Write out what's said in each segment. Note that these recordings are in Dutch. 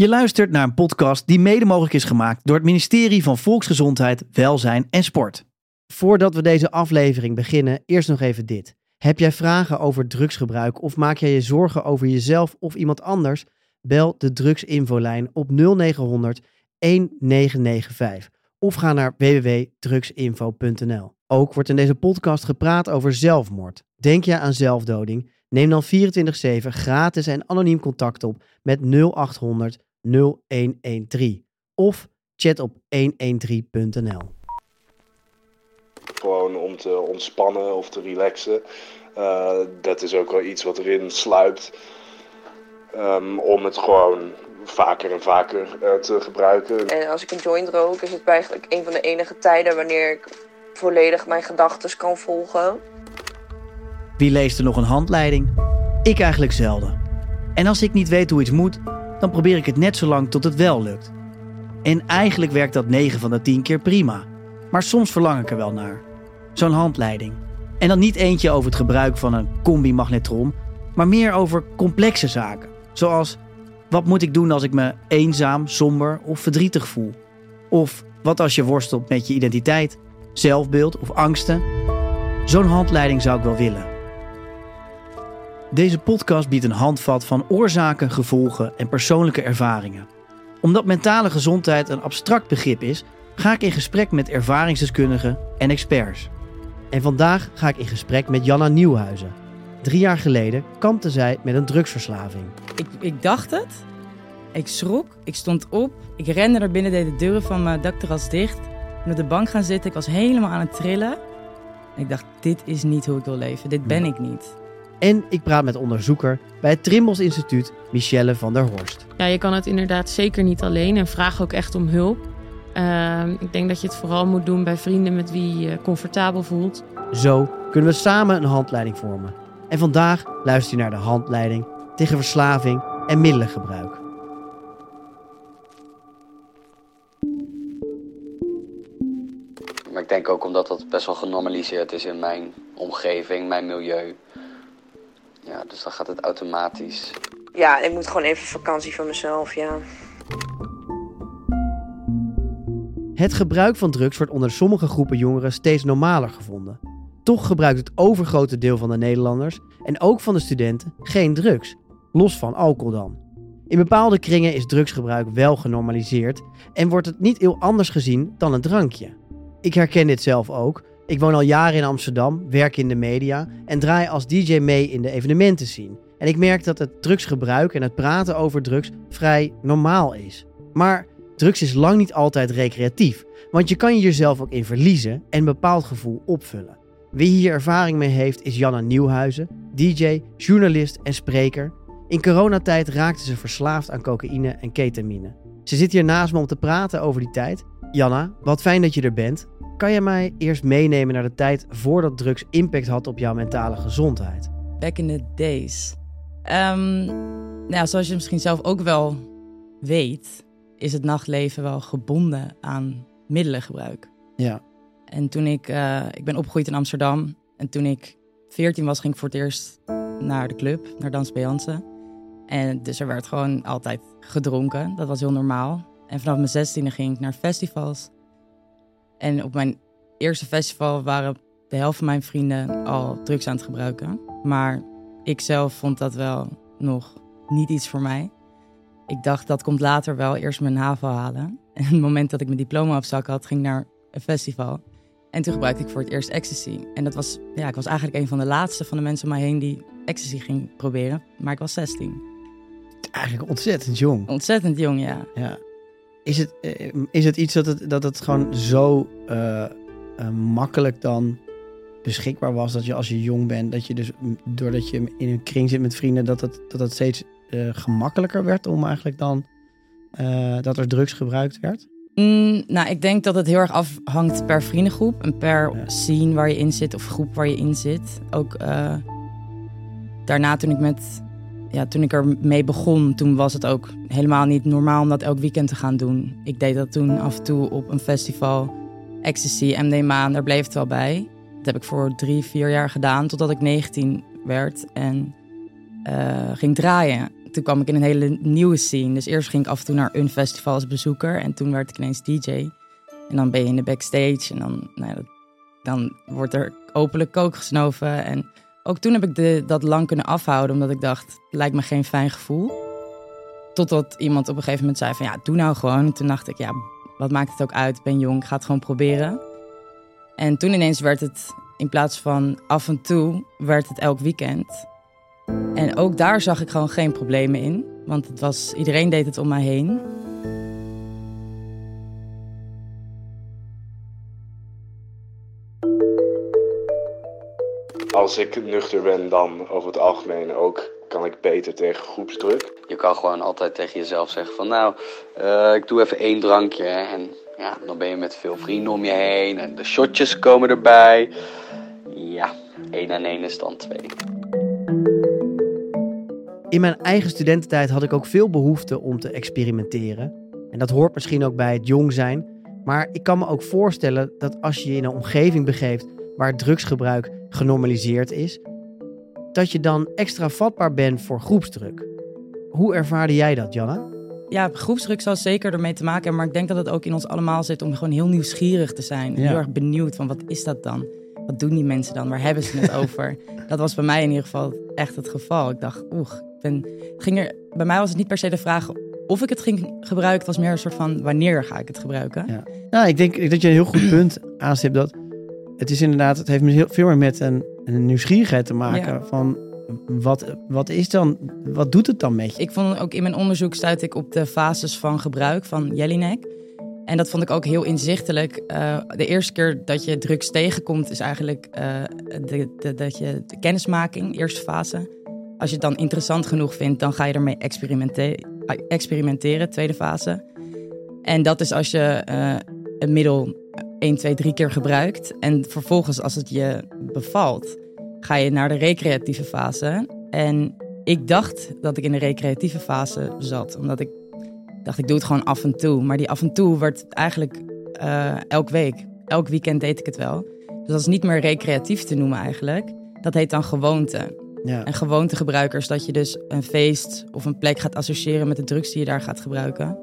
Je luistert naar een podcast die mede mogelijk is gemaakt door het ministerie van Volksgezondheid, Welzijn en Sport. Voordat we deze aflevering beginnen, eerst nog even dit. Heb jij vragen over drugsgebruik of maak jij je zorgen over jezelf of iemand anders? Bel de drugsinfolijn op 0900 1995 of ga naar www.drugsinfo.nl. Ook wordt in deze podcast gepraat over zelfmoord. Denk je aan zelfdoding? Neem dan 24/7 gratis en anoniem contact op met 0800 0113 of chat op 113.nl. Gewoon om te ontspannen of te relaxen. Uh, dat is ook wel iets wat erin sluipt. Um, om het gewoon vaker en vaker uh, te gebruiken. En als ik een joint rook, is het eigenlijk een van de enige tijden wanneer ik volledig mijn gedachten kan volgen. Wie leest er nog een handleiding? Ik eigenlijk zelden. En als ik niet weet hoe iets moet, dan probeer ik het net zo lang tot het wel lukt. En eigenlijk werkt dat 9 van de 10 keer prima. Maar soms verlang ik er wel naar. Zo'n handleiding. En dan niet eentje over het gebruik van een combi-magnetron, maar meer over complexe zaken. Zoals wat moet ik doen als ik me eenzaam, somber of verdrietig voel? Of wat als je worstelt met je identiteit, zelfbeeld of angsten? Zo'n handleiding zou ik wel willen. Deze podcast biedt een handvat van oorzaken, gevolgen en persoonlijke ervaringen. Omdat mentale gezondheid een abstract begrip is, ga ik in gesprek met ervaringsdeskundigen en experts. En vandaag ga ik in gesprek met Janna Nieuwhuizen. Drie jaar geleden kampte zij met een drugsverslaving. Ik, ik dacht het. Ik schrok. Ik stond op. Ik rende naar binnen, deed de deuren van mijn dakterras dicht. En op de bank gaan zitten. Ik was helemaal aan het trillen. En ik dacht, dit is niet hoe ik wil leven. Dit ben ik niet. En ik praat met onderzoeker bij het Trimbos Instituut, Michelle van der Horst. Ja, je kan het inderdaad zeker niet alleen en vraag ook echt om hulp. Uh, ik denk dat je het vooral moet doen bij vrienden met wie je comfortabel voelt. Zo kunnen we samen een handleiding vormen. En vandaag luister je naar de handleiding tegen verslaving en middelengebruik. Maar ik denk ook omdat dat best wel genormaliseerd is in mijn omgeving, mijn milieu. Ja, dus dan gaat het automatisch. Ja, ik moet gewoon even vakantie van mezelf, ja. Het gebruik van drugs wordt onder sommige groepen jongeren steeds normaler gevonden. Toch gebruikt het overgrote deel van de Nederlanders en ook van de studenten geen drugs, los van alcohol dan. In bepaalde kringen is drugsgebruik wel genormaliseerd en wordt het niet heel anders gezien dan een drankje. Ik herken dit zelf ook. Ik woon al jaren in Amsterdam, werk in de media en draai als DJ mee in de evenementen zien. En ik merk dat het drugsgebruik en het praten over drugs vrij normaal is. Maar drugs is lang niet altijd recreatief, want je kan je jezelf ook in verliezen en een bepaald gevoel opvullen. Wie hier ervaring mee heeft is Janna Nieuwhuizen, DJ, journalist en spreker. In coronatijd raakte ze verslaafd aan cocaïne en ketamine. Ze zit hier naast me om te praten over die tijd. Janna, wat fijn dat je er bent. Kan je mij eerst meenemen naar de tijd voordat drugs impact had op jouw mentale gezondheid? Back in the days. Um, nou, zoals je misschien zelf ook wel weet, is het nachtleven wel gebonden aan middelengebruik. Ja. En toen ik, uh, ik ben opgegroeid in Amsterdam. En toen ik 14 was, ging ik voor het eerst naar de club, naar Dans Beyoncé. En dus er werd gewoon altijd gedronken. Dat was heel normaal. En vanaf mijn 16e ging ik naar festivals. En op mijn eerste festival waren de helft van mijn vrienden al drugs aan het gebruiken. Maar ik zelf vond dat wel nog niet iets voor mij. Ik dacht dat komt later wel eerst mijn HAVO halen. En het moment dat ik mijn diploma op zak had, ging ik naar een festival. En toen gebruikte ik voor het eerst ecstasy. En dat was, ja, ik was eigenlijk een van de laatste van de mensen om mij heen die ecstasy ging proberen. Maar ik was 16. Eigenlijk ontzettend jong. Ontzettend jong, ja. ja. Is, het, eh, is het iets dat het, dat het gewoon zo uh, uh, makkelijk dan beschikbaar was dat je als je jong bent, dat je dus doordat je in een kring zit met vrienden, dat het, dat het steeds uh, gemakkelijker werd om eigenlijk dan dat er drugs gebruikt werd? Mm, nou, ik denk dat het heel erg afhangt per vriendengroep en per ja. scene waar je in zit of groep waar je in zit. Ook daarna toen ik met, ja, toen ik er mee begon, toen was het ook helemaal niet normaal om dat elk weekend te gaan doen. Ik deed dat toen af en toe op een festival, ecstasy, MDMA, daar bleef het wel bij. Dat heb ik voor drie, vier jaar gedaan totdat ik 19 werd en uh, ging draaien. toen kwam ik in een hele nieuwe scene. Dus eerst ging ik af en toe naar een festival als bezoeker. En toen werd ik ineens DJ. En dan ben je in de backstage. En dan, nou, dan wordt er openlijk kook gesnoven. En ook toen heb ik de, dat lang kunnen afhouden. Omdat ik dacht, lijkt me geen fijn gevoel. Totdat iemand op een gegeven moment zei van ja, doe nou gewoon. En toen dacht ik, ja, wat maakt het ook uit? Ik ben jong, ik ga het gewoon proberen. En toen ineens werd het in plaats van af en toe, werd het elk weekend. En ook daar zag ik gewoon geen problemen in. Want het was, iedereen deed het om mij heen. Als ik nuchter ben, dan over het algemeen ook kan ik beter tegen groepsdruk. Je kan gewoon altijd tegen jezelf zeggen van nou, uh, ik doe even één drankje. En ja, dan ben je met veel vrienden om je heen en de shotjes komen erbij. Ja, één en één is dan twee. In mijn eigen studententijd had ik ook veel behoefte om te experimenteren. En dat hoort misschien ook bij het jong zijn. Maar ik kan me ook voorstellen dat als je je in een omgeving begeeft waar drugsgebruik genormaliseerd is, dat je dan extra vatbaar bent voor groepsdruk. Hoe ervaarde jij dat, Janna? Ja, groepsdruk zal zeker ermee te maken hebben, maar ik denk dat het ook in ons allemaal zit om gewoon heel nieuwsgierig te zijn. Heel erg benieuwd van wat is dat dan? Wat doen die mensen dan? Waar hebben ze het over? Dat was bij mij in ieder geval echt het geval. Ik dacht, oeh, ben, ging er, bij mij was het niet per se de vraag of ik het ging gebruiken. Het was meer een soort van wanneer ga ik het gebruiken. Ja. Nou, ik denk dat je een heel goed punt aanstipt. Dat het is inderdaad, het heeft heel veel meer met een, een nieuwsgierigheid te maken. Van wat, wat is dan, wat doet het dan met je? Ik vond ook in mijn onderzoek stuit ik op de fases van gebruik van Jelinek. En dat vond ik ook heel inzichtelijk. Uh, de eerste keer dat je drugs tegenkomt is eigenlijk uh, de, de, dat je de kennismaking, eerste fase. Als je het dan interessant genoeg vindt, dan ga je ermee experimente experimenteren, tweede fase. En dat is als je uh, een middel 1, 2, 3 keer gebruikt. En vervolgens, als het je bevalt, ga je naar de recreatieve fase. En ik dacht dat ik in de recreatieve fase zat, omdat ik dacht, ik doe het gewoon af en toe. Maar die af en toe werd eigenlijk uh, elk week. Elk weekend deed ik het wel. Dus dat is niet meer recreatief te noemen eigenlijk. Dat heet dan gewoonte. Ja. En gewoontegebruikers, dat je dus een feest of een plek gaat associëren met de drugs die je daar gaat gebruiken.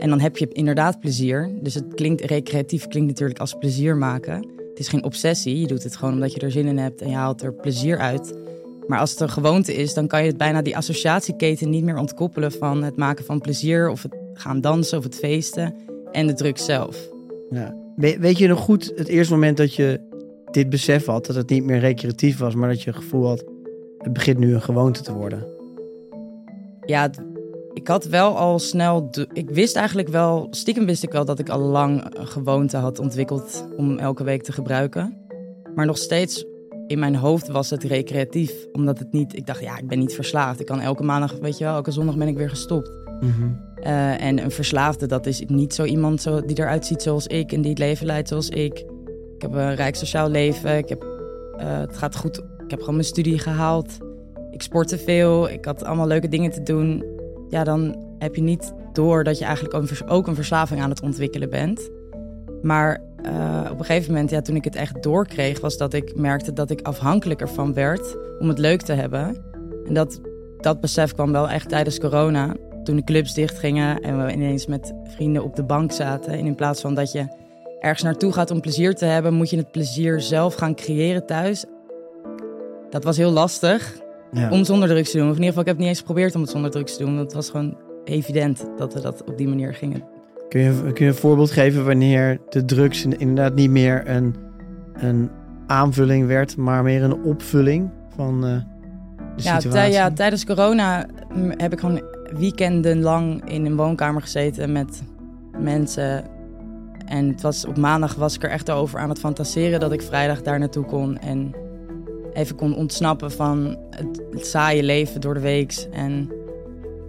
En dan heb je inderdaad plezier. Dus het klinkt recreatief, klinkt natuurlijk als plezier maken. Het is geen obsessie. Je doet het gewoon omdat je er zin in hebt en je haalt er plezier uit. Maar als het een gewoonte is, dan kan je het bijna die associatieketen niet meer ontkoppelen van het maken van plezier of het gaan dansen of het feesten en de drugs zelf. Ja. Weet je nog goed het eerste moment dat je dit besef had, dat het niet meer recreatief was, maar dat je het gevoel had, het begint nu een gewoonte te worden? Ja, ik had wel al snel. Ik wist eigenlijk wel, stiekem wist ik wel dat ik al lang een gewoonte had ontwikkeld om elke week te gebruiken. Maar nog steeds in mijn hoofd was het recreatief. Omdat het niet. Ik dacht, ja, ik ben niet verslaafd. Ik kan elke maandag, weet je wel, elke zondag ben ik weer gestopt. Mhm. Eh, en een verslaafde, dat is niet zo iemand zo, die eruit ziet zoals ik en die het leven leidt zoals ik. Ik heb een rijk sociaal leven. Ik heb, uh, het gaat goed. Ik heb gewoon mijn studie gehaald. Ik sportte veel. Ik had allemaal leuke dingen te doen ja, dan heb je niet door dat je eigenlijk ook een verslaving aan het ontwikkelen bent. Maar uh, op een gegeven moment, ja, toen ik het echt doorkreeg, was dat ik merkte dat ik afhankelijker van werd om het leuk te hebben. En dat, dat besef kwam wel echt tijdens corona. Toen de clubs dichtgingen en we ineens met vrienden op de bank zaten. En in plaats van dat je ergens naartoe gaat om plezier te hebben, moet je het plezier zelf gaan creëren thuis. Dat was heel lastig. Om zonder drugs te doen. Of in ieder geval, ik heb het niet eens geprobeerd om het zonder drugs te doen. Want het was gewoon evident dat we dat op die manier gingen. Kun je, kun je een voorbeeld geven wanneer de drugs inderdaad niet meer een, een aanvulling werd, maar meer een opvulling van uh, de ja, situatie? ja, tijdens corona heb ik gewoon weekenden lang in een woonkamer gezeten met mensen. En het was, op maandag was ik er echt over aan het fantaseren dat ik vrijdag daar naartoe kon. En even kon ontsnappen van het, saaie leven door de weeks. En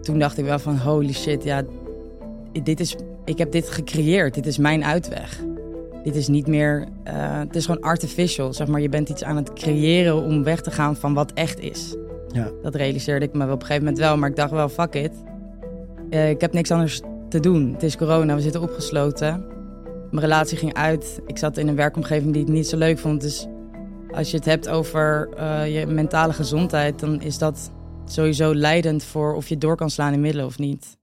toen dacht ik wel van holy shit, ja, dit is, ik heb dit gecreëerd. Dit is mijn uitweg. Dit is niet meer, uh, het is gewoon artificial. Zeg maar, je bent iets aan het creëren om weg te gaan van wat echt is. Ja. Dat realiseerde ik me op een gegeven moment wel, maar ik dacht wel, fuck it. Uh, ik heb niks anders te doen. Het is corona, we zitten opgesloten. Mijn relatie ging uit. Ik zat in een werkomgeving die ik niet zo leuk vond. Dus als je het hebt over uh, je mentale gezondheid, dan is dat sowieso leidend voor of je door kan slaan in middelen of niet.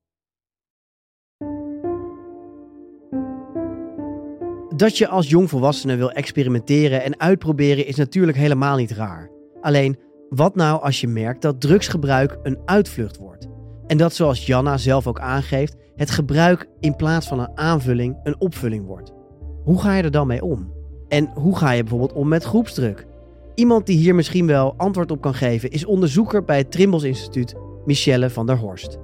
Dat je als jongvolwassene wil experimenteren en uitproberen is natuurlijk helemaal niet raar. Alleen, wat nou als je merkt dat drugsgebruik een uitvlucht wordt? En dat zoals Janna zelf ook aangeeft, het gebruik in plaats van een aanvulling een opvulling wordt. Hoe ga je er dan mee om? En hoe ga je bijvoorbeeld om met groepsdruk? Iemand die hier misschien wel antwoord op kan geven is onderzoeker bij het Trimbos Instituut, Michelle van der Horst.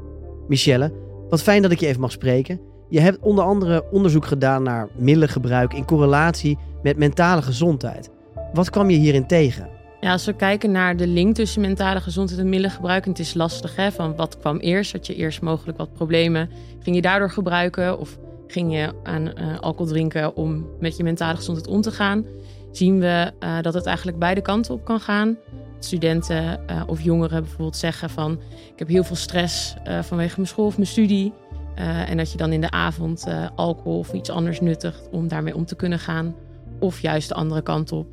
Michelle, wat fijn dat ik je even mag spreken. Je hebt onder andere onderzoek gedaan naar middelengebruik in correlatie met mentale gezondheid. Wat kwam je hierin tegen? Ja, als we kijken naar de link tussen mentale gezondheid en middelengebruik, en het is lastig hè, van wat kwam eerst? Had je eerst mogelijk wat problemen? Ging je daardoor gebruiken of ging je aan uh, alcohol drinken om met je mentale gezondheid om te gaan? Zien we uh, dat het eigenlijk beide kanten op kan gaan. Studenten uh, of jongeren bijvoorbeeld zeggen van ik heb heel veel stress vanwege mijn school of mijn studie. en dat je dan in de avond alcohol of iets anders nuttigt om daarmee om te kunnen gaan. Of juist de andere kant op.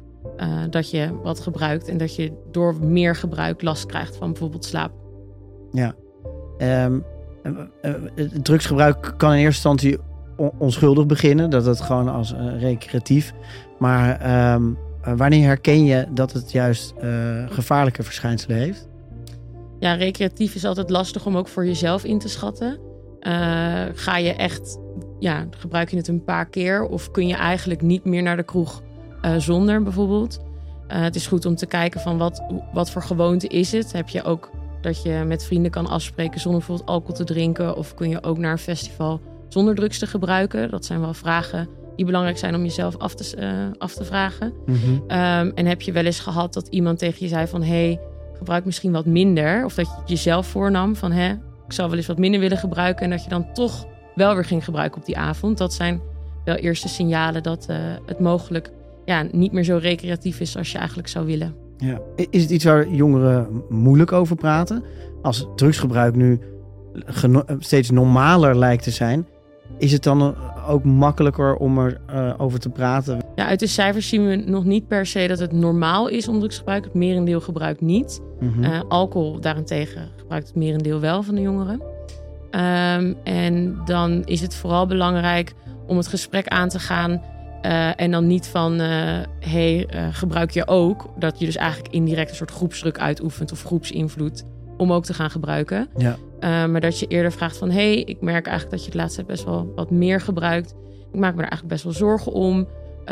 Dat je wat gebruikt en dat je door meer gebruik last krijgt van bijvoorbeeld slaap. Ja, um, drugsgebruik kan in eerste instantie onschuldig beginnen, dat het gewoon als uh, recreatief. Maar um, wanneer herken je dat het juist gevaarlijke verschijnselen heeft? Ja, recreatief is altijd lastig om ook voor jezelf in te schatten. ga je echt, ja, gebruik je het een paar keer of kun je eigenlijk niet meer naar de kroeg zonder bijvoorbeeld. Het is goed om te kijken van wat, wat voor gewoonte is het. Heb je ook dat je met vrienden kan afspreken zonder bijvoorbeeld alcohol te drinken? Of kun je ook naar een festival zonder drugs te gebruiken? Dat zijn wel vragen die belangrijk zijn om jezelf af te, uh, af te vragen. Mm -hmm. um, en heb je wel eens gehad dat iemand tegen je zei van... hey, gebruik misschien wat minder. Of dat je het jezelf voornam van... Hé, ik zou wel eens wat minder willen gebruiken... en dat je dan toch wel weer ging gebruiken op die avond. Dat zijn wel eerste signalen dat uh, het mogelijk ja, niet meer zo recreatief is als je eigenlijk zou willen. Ja. Is het iets waar jongeren moeilijk over praten? Als drugsgebruik nu steeds normaler lijkt te zijn, is het dan ook makkelijker om erover uh, over te praten? Ja, uit de cijfers zien we nog niet per se dat het normaal is om drugsgebruik. Het merendeel gebruikt niet. Mm -hmm. uh, alcohol daarentegen gebruikt het merendeel wel van de jongeren. Um, en dan is het vooral belangrijk om het gesprek aan te gaan uh, en dan niet van, uh, hey, gebruik je ook? Dat je dus eigenlijk indirect een soort groepsdruk uitoefent of groepsinvloed om ook te gaan gebruiken. Ja. Maar dat je eerder vraagt van, hey, ik merk eigenlijk dat je de laatste best wel wat meer gebruikt. Ik maak me er eigenlijk best wel zorgen om.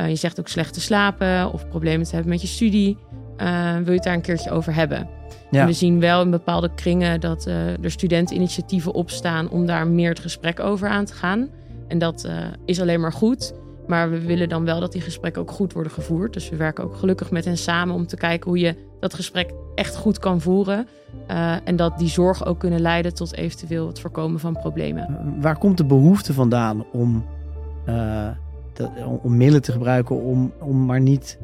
je zegt ook slecht te slapen of problemen te hebben met je studie. wil je het daar een keertje over hebben? Ja. En we zien wel in bepaalde kringen dat er studenteninitiatieven opstaan om daar meer het gesprek over aan te gaan. En dat is alleen maar goed. Maar we willen dan wel dat die gesprekken ook goed worden gevoerd. Dus we werken ook gelukkig met hen samen om te kijken hoe je dat gesprek echt goed kan voeren. Uh, en dat die zorgen ook kunnen leiden tot eventueel het voorkomen van problemen. Waar komt de behoefte vandaan om, uh, de, om middelen te gebruiken om, om maar niet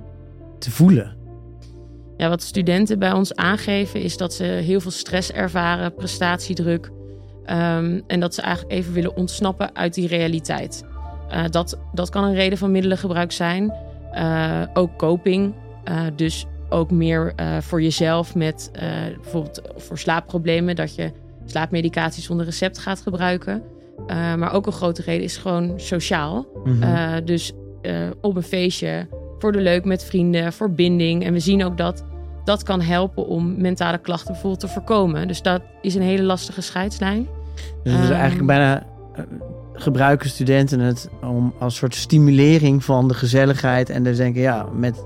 te voelen? Ja, wat studenten bij ons aangeven is dat ze heel veel stress ervaren, prestatiedruk. Um, en dat ze eigenlijk even willen ontsnappen uit die realiteit. Uh, dat, dat kan een reden van middelengebruik zijn. Uh, ook coping. Uh, dus ook meer voor jezelf met bijvoorbeeld voor slaapproblemen. Dat je slaapmedicatie zonder recept gaat gebruiken. maar ook een grote reden is gewoon sociaal. Mm -hmm. dus op een feestje, voor de leuk met vrienden, voor binding. En we zien ook dat dat kan helpen om mentale klachten bijvoorbeeld te voorkomen. Dus dat is een hele lastige scheidslijn. Dus is eigenlijk um, bijna gebruiken studenten het om als soort stimulering van de gezelligheid. En dus denken, ja, met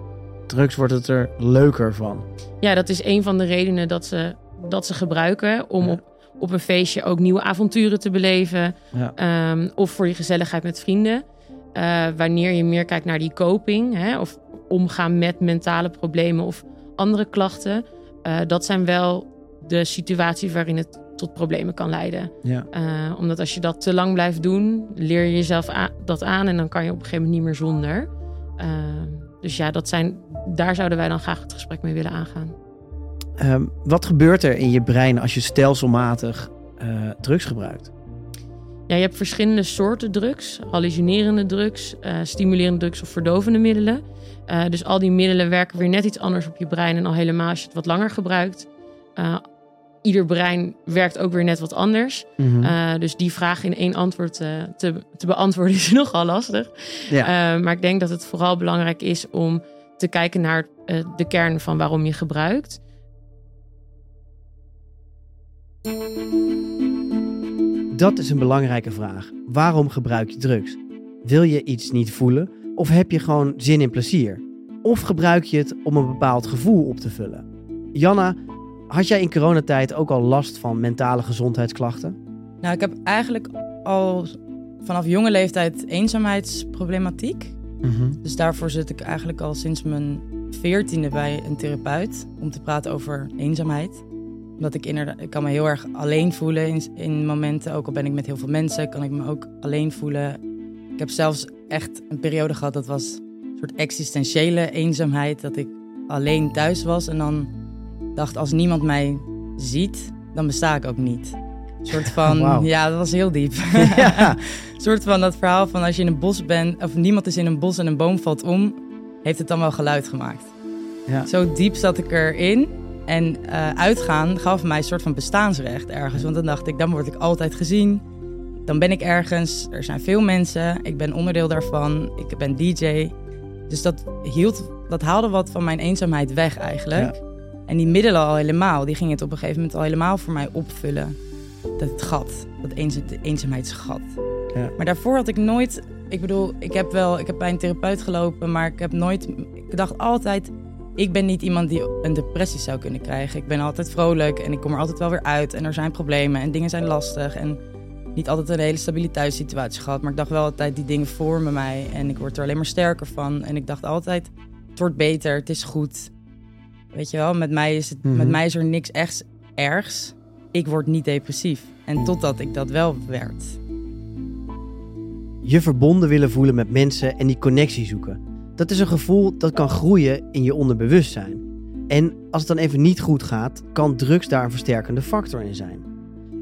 drugs wordt het er leuker van. Ja, dat is een van de redenen dat ze, dat ze gebruiken om ja. op, op een feestje ook nieuwe avonturen te beleven. Ja. Um, of voor je gezelligheid met vrienden. Uh, wanneer je meer kijkt naar die coping, hè, of omgaan met mentale problemen of andere klachten. Uh, dat zijn wel de situaties waarin het tot problemen kan leiden. Ja. Uh, omdat als je dat te lang blijft doen, leer je jezelf dat aan en dan kan je op een gegeven moment niet meer zonder. Uh, dus ja, dat zijn, daar zouden wij dan graag het gesprek mee willen aangaan. Um, wat gebeurt er in je brein als je stelselmatig uh, drugs gebruikt? Ja, je hebt verschillende soorten drugs. Hallucinerende drugs, stimulerende drugs of verdovende middelen. dus al die middelen werken weer net iets anders op je brein. En al helemaal als je het wat langer gebruikt ieder brein werkt ook weer net wat anders. Mhm. Dus die vraag in één antwoord te, te, beantwoorden is nogal lastig. Ja. Maar ik denk dat het vooral belangrijk is om te kijken naar de kern van waarom je gebruikt. Dat is een belangrijke vraag. Waarom gebruik je drugs? Wil je iets niet voelen of heb je gewoon zin in plezier? Of gebruik je het om een bepaald gevoel op te vullen? Janna, had jij in coronatijd ook al last van mentale gezondheidsklachten? Nou, ik heb eigenlijk al vanaf jonge leeftijd eenzaamheidsproblematiek. Dus daarvoor zit ik eigenlijk al sinds mijn veertiende bij een therapeut om te praten over eenzaamheid. Omdat ik inderdaad, kan me heel erg alleen voelen in, in momenten. Ook al ben ik met heel veel mensen, kan ik me ook alleen voelen. Ik heb zelfs echt een periode gehad dat was een soort existentiële eenzaamheid. Dat ik alleen thuis was en dan dacht als niemand mij ziet, dan besta ik ook niet. Een soort van, ja, dat was heel diep. Ja. Een soort van dat verhaal van als je in een bos bent, of niemand is in een bos en een boom valt om, heeft het dan wel geluid gemaakt. Ja. Zo diep zat ik erin. En eh, uitgaan gaf mij een soort van bestaansrecht ergens. Want dan dacht ik, dan word ik altijd gezien. Dan ben ik ergens. Er zijn veel mensen. Ik ben onderdeel daarvan. Ik ben DJ. Dus dat, hield, dat haalde wat van mijn eenzaamheid weg eigenlijk. En die middelen al helemaal, die gingen het op een gegeven moment al helemaal voor mij opvullen. Dat het gat, dat eenzaamheidsgat. Ja. Maar daarvoor had ik nooit, ik bedoel, ik heb wel, ik heb bij een therapeut gelopen, maar ik heb nooit, ik dacht altijd, ik ben niet iemand die een depressie zou kunnen krijgen. Ik ben altijd vrolijk en ik kom er altijd wel weer uit en er zijn problemen en dingen zijn lastig en niet altijd een hele stabiliteitssituatie gehad. Maar ik dacht wel altijd, die dingen vormen mij en ik word er alleen maar sterker van. En ik dacht altijd, het wordt beter, het is goed. Weet je wel, met mij is, het, Mhm. met mij is er niks echt ergs. Ik word niet depressief. En totdat ik dat wel werd. Je verbonden willen voelen met mensen en die connectie zoeken. Dat is een gevoel dat kan groeien in je onderbewustzijn. En als het dan even niet goed gaat, kan drugs daar een versterkende factor in zijn.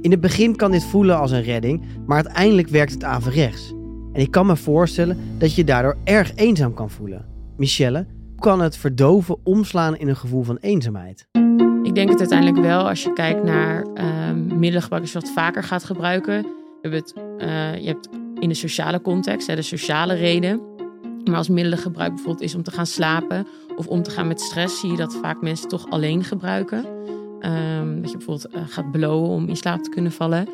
In het begin kan dit voelen als een redding, maar uiteindelijk werkt het averechts. En ik kan me voorstellen dat je daardoor erg eenzaam kan voelen. Michelle, kan het verdoven omslaan in een gevoel van eenzaamheid? Ik denk het uiteindelijk wel als je kijkt naar ehm middelengebruik, als je wat vaker gaat gebruiken. Hebben het, eh, je hebt in de sociale context, hè, de sociale reden. Maar als middelengebruik bijvoorbeeld is om te gaan slapen of om te gaan met stress, zie je dat vaak mensen toch alleen gebruiken. Ehm, dat je bijvoorbeeld eh, gaat blowen om in slaap te kunnen vallen.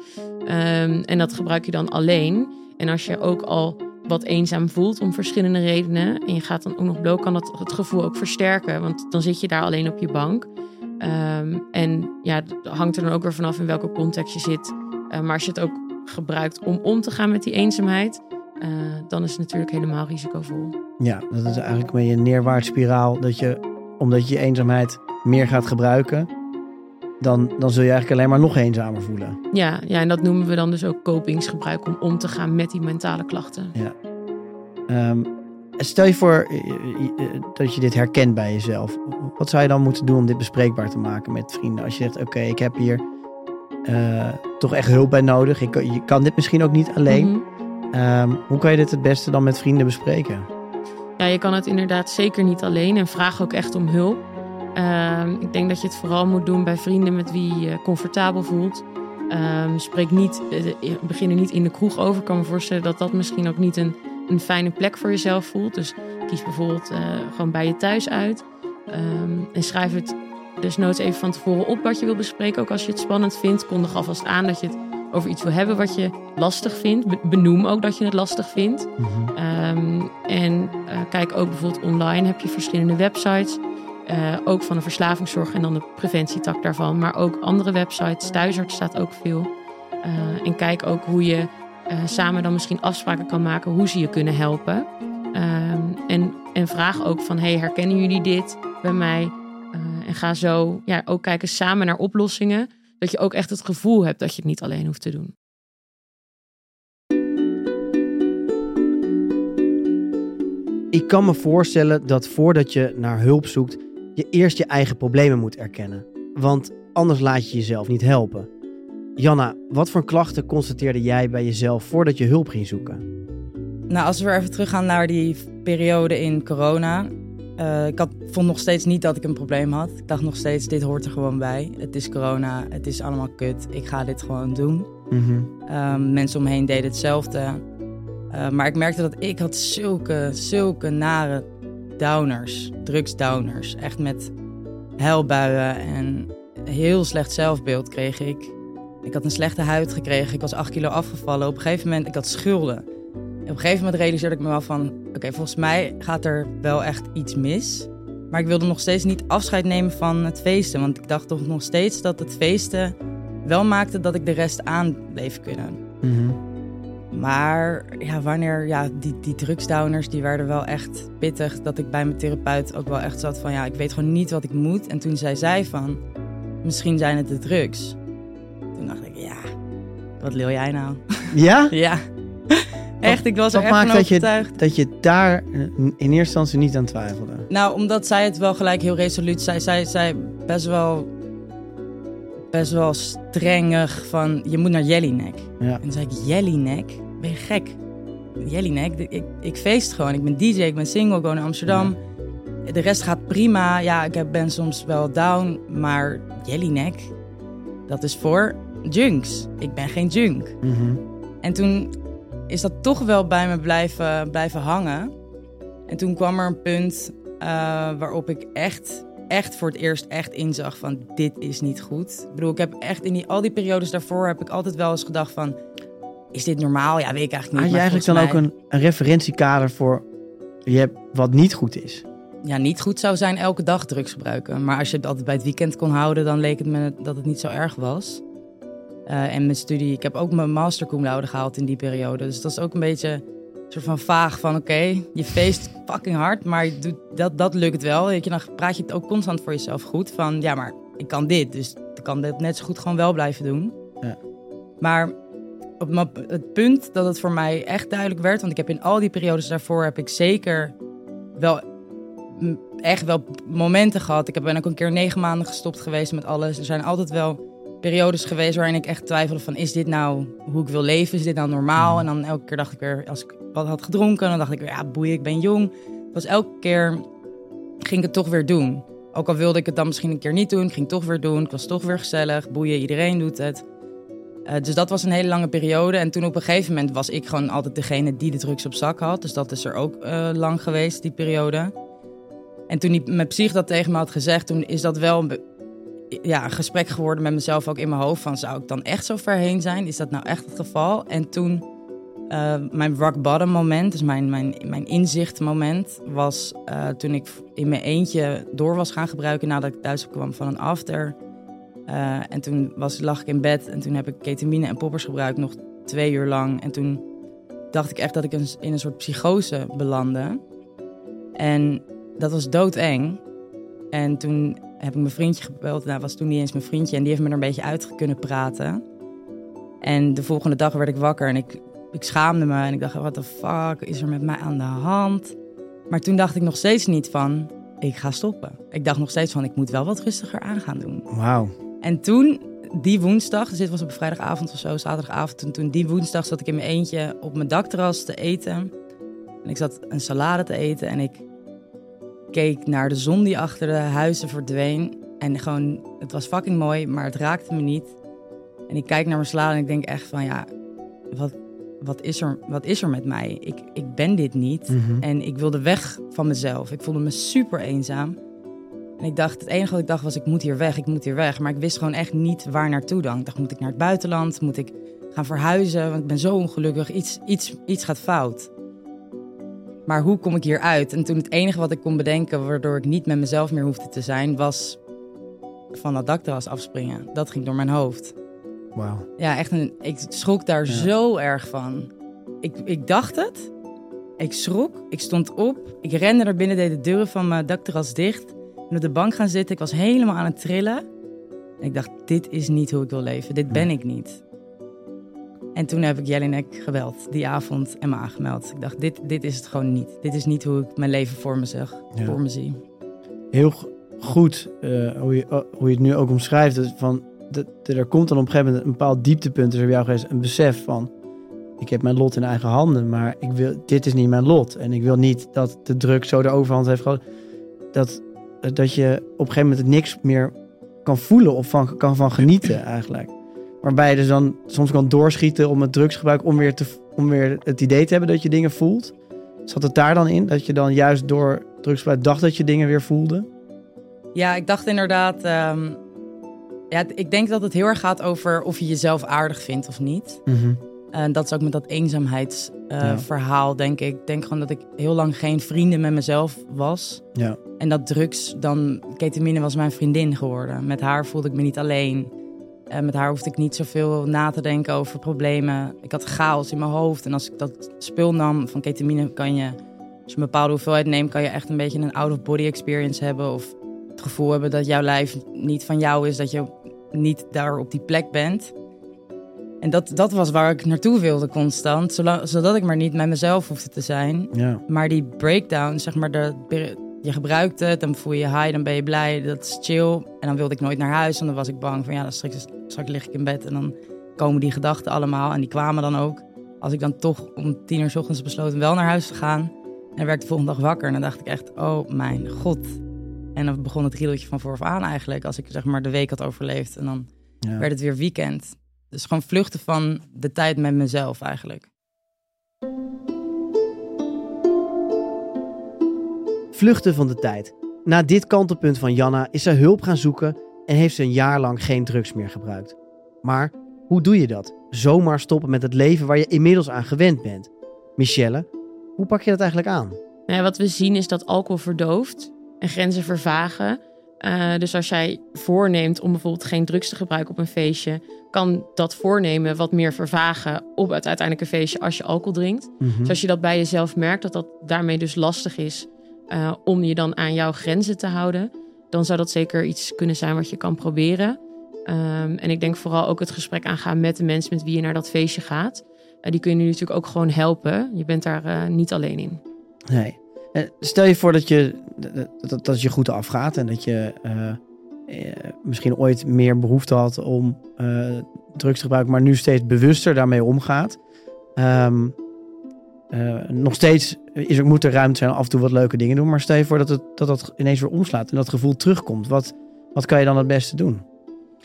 Ehm, en dat gebruik je dan alleen. En als je ook al wat eenzaam voelt om verschillende redenen en je gaat dan ook nog blowen, kan dat het gevoel ook versterken. Want dan zit je daar alleen op je bank. Ehm, en ja, het hangt er dan ook weer vanaf in welke context je zit. Eh, maar als je het ook gebruikt om om te gaan met die eenzaamheid, eh, dan is het natuurlijk helemaal risicovol. Ja, dat is eigenlijk een beetje een neerwaarts spiraal. Dat je, omdat je je eenzaamheid meer gaat gebruiken, dan, dan zul je eigenlijk alleen maar nog eenzamer voelen. Ja, ja, en dat noemen we dan dus ook kopingsgebruik om om te gaan met die mentale klachten. Ehm, stel je voor eh, eh, dat je dit herkent bij jezelf. Wat zou je dan moeten doen om dit bespreekbaar te maken met vrienden? Als je zegt, oké, ik heb hier eh, toch echt hulp bij nodig. Ik, je kan dit misschien ook niet alleen. Mhm. Ehm, hoe kan je dit het beste dan met vrienden bespreken? Ja, je kan het inderdaad zeker niet alleen en vraag ook echt om hulp. Ehm, ik denk dat je het vooral moet doen bij vrienden met wie je comfortabel voelt. Ehm, spreek niet, eh, begin er niet in de kroeg over. Ik kan me voorstellen dat dat misschien ook niet een, een fijne plek voor jezelf voelt. Dus kies bijvoorbeeld eh, gewoon bij je thuis uit. Ehm, en schrijf het desnoods even van tevoren op wat je wil bespreken. Ook als je het spannend vindt, kondig alvast aan dat je het over iets wil hebben wat je lastig vindt. Be- Benoem ook dat je het lastig vindt. Ehm, en eh, kijk ook bijvoorbeeld online heb je verschillende websites. eh, ook van de verslavingszorg en dan de preventietak daarvan. Maar ook andere websites. Thuisarts staat ook veel. En kijk ook hoe je eh, samen dan misschien afspraken kan maken hoe ze je kunnen helpen. Ehm, en, en vraag ook van, hey, herkennen jullie dit bij mij? Eh, en ga zo ja, ook kijken samen naar oplossingen. Dat je ook echt het gevoel hebt dat je het niet alleen hoeft te doen. Ik kan me voorstellen dat voordat je naar hulp zoekt, je eerst je eigen problemen moet erkennen. Want anders laat je jezelf niet helpen. Janna, wat voor klachten constateerde jij bij jezelf voordat je hulp ging zoeken? Nou, als we weer even teruggaan naar die periode in corona. eh, ik had, vond nog steeds niet dat ik een probleem had. Ik dacht nog steeds, dit hoort er gewoon bij. Het is corona, het is allemaal kut. Ik ga dit gewoon doen. Mhm. Ehm, mensen om me heen deden hetzelfde. Eh, maar ik merkte dat ik had zulke, zulke nare downers, drugsdowners. Echt met huilbuien en heel slecht zelfbeeld kreeg ik. Ik had een slechte huid gekregen, ik was 8 kilo afgevallen. Op een gegeven moment, ik had schulden. En op een gegeven moment realiseerde ik me wel van... oké, volgens mij gaat er wel echt iets mis. Maar ik wilde nog steeds niet afscheid nemen van het feesten. Want ik dacht toch nog steeds dat het feesten wel maakte dat ik de rest aan bleef kunnen. Mhm. Maar ja, wanneer, ja, die, die drugsdowners, die werden wel echt pittig. Dat ik bij mijn therapeut ook wel echt zat van, ja, ik weet gewoon niet wat ik moet. En toen zei zij van, misschien zijn het de drugs. Toen dacht ik, ja, wat lul jij nou? Ja? ja. Echt, ik was Wat er echt maakt dat je, dat je daar eh, in eerste instantie niet aan twijfelde? Nou, omdat zij het wel gelijk heel resoluut zei. Zij zei best wel, best wel strengig van, je moet naar Jellinek. Ja. En toen zei ik, Jellinek? Ben je gek? Jellinek? Ik, ik, feest gewoon. Ik ben DJ, ik ben single, ik woon in Amsterdam. De rest gaat prima. Ja, ik ben soms wel down. Maar Jellinek, dat is voor junks. Ik ben geen junk. Mhm. En toen is dat toch wel bij me blijven, blijven hangen. En toen kwam er een punt eh, waarop ik echt, echt voor het eerst echt inzag van dit is niet goed. Ik bedoel, ik heb echt in die, al die periodes daarvoor heb ik altijd wel eens gedacht van... Is dit normaal? Ja, weet ik eigenlijk Had niet. je maar eigenlijk dan ook een, een referentiekader voor je hebt wat niet goed is? Ja, niet goed zou zijn elke dag drugs gebruiken. Maar als je het altijd bij het weekend kon houden, dan leek het me dat het niet zo erg was. Eh, en mijn studie, ik heb ook mijn master cum laude gehaald in die periode. Dus dat is ook een beetje een soort van vaag van... oké, je feest fucking hard, maar je doet, dat, dat lukt wel. Je, dan praat je het ook constant voor jezelf goed. Van ja, maar ik kan dit, dus ik kan dit net zo goed gewoon wel blijven doen. Ja. Maar op het punt dat het voor mij echt duidelijk werd... want ik heb in al die periodes daarvoor heb ik zeker wel echt wel momenten gehad. Ik ben ook een keer negen maanden gestopt geweest met alles. Er zijn altijd wel periodes geweest waarin ik echt twijfelde van... is dit nou hoe ik wil leven? Is dit nou normaal? En dan elke keer dacht ik weer, als ik wat had gedronken... dan dacht ik weer, ja boeien, ik ben jong. Was elke keer ging ik het toch weer doen. Ook al wilde ik het dan misschien een keer niet doen, ik ging het toch weer doen. Ik was toch weer gezellig, boeien, iedereen doet het. Eh, dus dat was een hele lange periode. En toen op een gegeven moment was ik gewoon altijd degene die de drugs op zak had. Dus dat is er ook eh, lang geweest, die periode. En toen die, mijn psych dat tegen me had gezegd, toen is dat wel een, ja, een gesprek geworden met mezelf ook in mijn hoofd. Van zou ik dan echt zo ver heen zijn? Is dat nou echt het geval? En toen, eh, mijn rock bottom moment, dus mijn, mijn, mijn inzicht moment, was eh, toen ik in mijn eentje door was gaan gebruiken nadat ik thuis kwam van een after. Eh, en toen was, lag ik in bed en toen heb ik ketamine en poppers gebruikt, nog twee uur lang. En toen dacht ik echt dat ik in een soort psychose belandde. En dat was doodeng. En toen heb ik mijn vriendje gebeld. Nou, was toen niet eens mijn vriendje. En die heeft me er een beetje uit kunnen praten. En de volgende dag werd ik wakker en ik, ik schaamde me. En ik dacht, wat de fuck is er met mij aan de hand? Maar toen dacht ik nog steeds niet van, ik ga stoppen. Ik dacht nog steeds van, ik moet wel wat rustiger aan gaan doen. Wauw. En toen, die woensdag, dus dit was op een vrijdagavond of zo, zaterdagavond. En toen die woensdag zat ik in mijn eentje op mijn dakterras te eten. En ik zat een salade te eten en ik keek naar de zon die achter de huizen verdween. En gewoon, het was fucking mooi, maar het raakte me niet. En ik kijk naar mijn salade en ik denk echt van, ja, wat, wat, is, er, wat is er met mij? Ik, ik ben dit niet. Mhm. En ik wilde weg van mezelf. Ik voelde me super eenzaam. En ik dacht, het enige wat ik dacht was, ik moet hier weg, ik moet hier weg. Maar ik wist gewoon echt niet waar naartoe dan. Ik dacht, moet ik naar het buitenland? Moet ik gaan verhuizen? Want ik ben zo ongelukkig. Iets, iets, iets gaat fout. Maar hoe kom ik hier uit? En toen het enige wat ik kon bedenken, waardoor ik niet met mezelf meer hoefde te zijn, was van dat dakterras afspringen. Dat ging door mijn hoofd. Wauw. Ja, echt een, ik schrok daar zo erg van. Ik, ik dacht het. Ik schrok. Ik stond op. Ik rende naar binnen, deed de deuren van mijn dakterras dicht. En op de bank gaan zitten. Ik was helemaal aan het trillen. En ik dacht, dit is niet hoe ik wil leven. Dit ben ik niet. En toen heb ik Jelinek geweld die avond en me aangemeld. Ik dacht, dit, dit is het gewoon niet. Dit is niet hoe ik mijn leven voor me, zeg, Ja. voor me zie. Heel goed eh, hoe, je, oh, hoe je het nu ook omschrijft. dat Van, dat, er komt dan op een gegeven moment een bepaald dieptepunt. er bij jou geweest. Een besef van, ik heb mijn lot in eigen handen. Maar ik wil, dit is niet mijn lot. En ik wil niet dat de druk zo de overhand heeft gehad. dat, dat je op een gegeven moment niks meer kan voelen of van, kan van genieten eigenlijk. Waarbij je dus dan soms kan doorschieten om het drugsgebruik om weer, te, om weer het idee te hebben dat je dingen voelt. Zat het daar dan in? Dat je dan juist door drugsgebruik dacht dat je dingen weer voelde? Ja, ik dacht inderdaad. ehm, ja, ik denk dat het heel erg gaat over of je jezelf aardig vindt of niet. En dat is ook met dat Ja. eenzaamheidsverhaal, denk ik. Ik denk gewoon dat ik heel lang geen vrienden met mezelf was. Ja. En dat drugs, dan ketamine was mijn vriendin geworden. Met haar voelde ik me niet alleen. En met haar hoefde ik niet zoveel na te denken over problemen. Ik had chaos in mijn hoofd. En als ik dat spul nam van ketamine, kan je, als je een bepaalde hoeveelheid neemt, kan je echt een beetje een out-of-body experience hebben. Of het gevoel hebben dat jouw lijf niet van jou is, dat je niet daar op die plek bent. En dat, dat was waar ik naartoe wilde constant, zodat ik maar niet met mezelf hoefde te zijn. Ja. Maar die breakdown, zeg maar, de, je gebruikt het, dan voel je je high, dan ben je blij, dat is chill. En dan wilde ik nooit naar huis, en dan was ik bang van ja, dan straks, straks lig ik in bed en dan komen die gedachten allemaal. En die kwamen dan ook. Als ik dan toch om tien uur 's ochtends besloot wel naar huis te gaan, en werd ik de volgende dag wakker, en dan dacht ik echt, oh mijn god. En dan begon het riedeltje van vooraf aan eigenlijk, als ik zeg maar de week had overleefd. En dan Ja. werd het weer weekend. Dus gewoon vluchten van de tijd met mezelf eigenlijk. Vluchten van de tijd. Na dit kantelpunt van Janna is ze hulp gaan zoeken en heeft ze een jaar lang geen drugs meer gebruikt. Maar hoe doe je dat? Zomaar stoppen met het leven waar je inmiddels aan gewend bent. Michelle, hoe pak je dat eigenlijk aan? Nou ja, wat we zien is dat alcohol verdooft en grenzen vervagen. Eh, dus als jij voorneemt om bijvoorbeeld geen drugs te gebruiken op een feestje, kan dat voornemen wat meer vervagen op het uiteindelijke feestje als je alcohol drinkt. Dus als je dat bij jezelf merkt, dat dat daarmee dus lastig is eh, om je dan aan jouw grenzen te houden, dan zou dat zeker iets kunnen zijn wat je kan proberen. Ehm, en ik denk vooral ook het gesprek aangaan met de mensen met wie je naar dat feestje gaat. Eh, die kunnen je natuurlijk ook gewoon helpen. Je bent daar eh, niet alleen in. Nee. Stel je voor dat, je, dat, dat, je goed afgaat en dat je misschien ooit meer behoefte had om drugs te gebruiken, maar nu steeds bewuster daarmee omgaat. Ehm, eh, nog steeds is er, moet er ruimte zijn om af en toe wat leuke dingen doen, maar stel je voor dat het, dat, dat ineens weer omslaat en dat gevoel terugkomt. Wat, wat kan je dan het beste doen?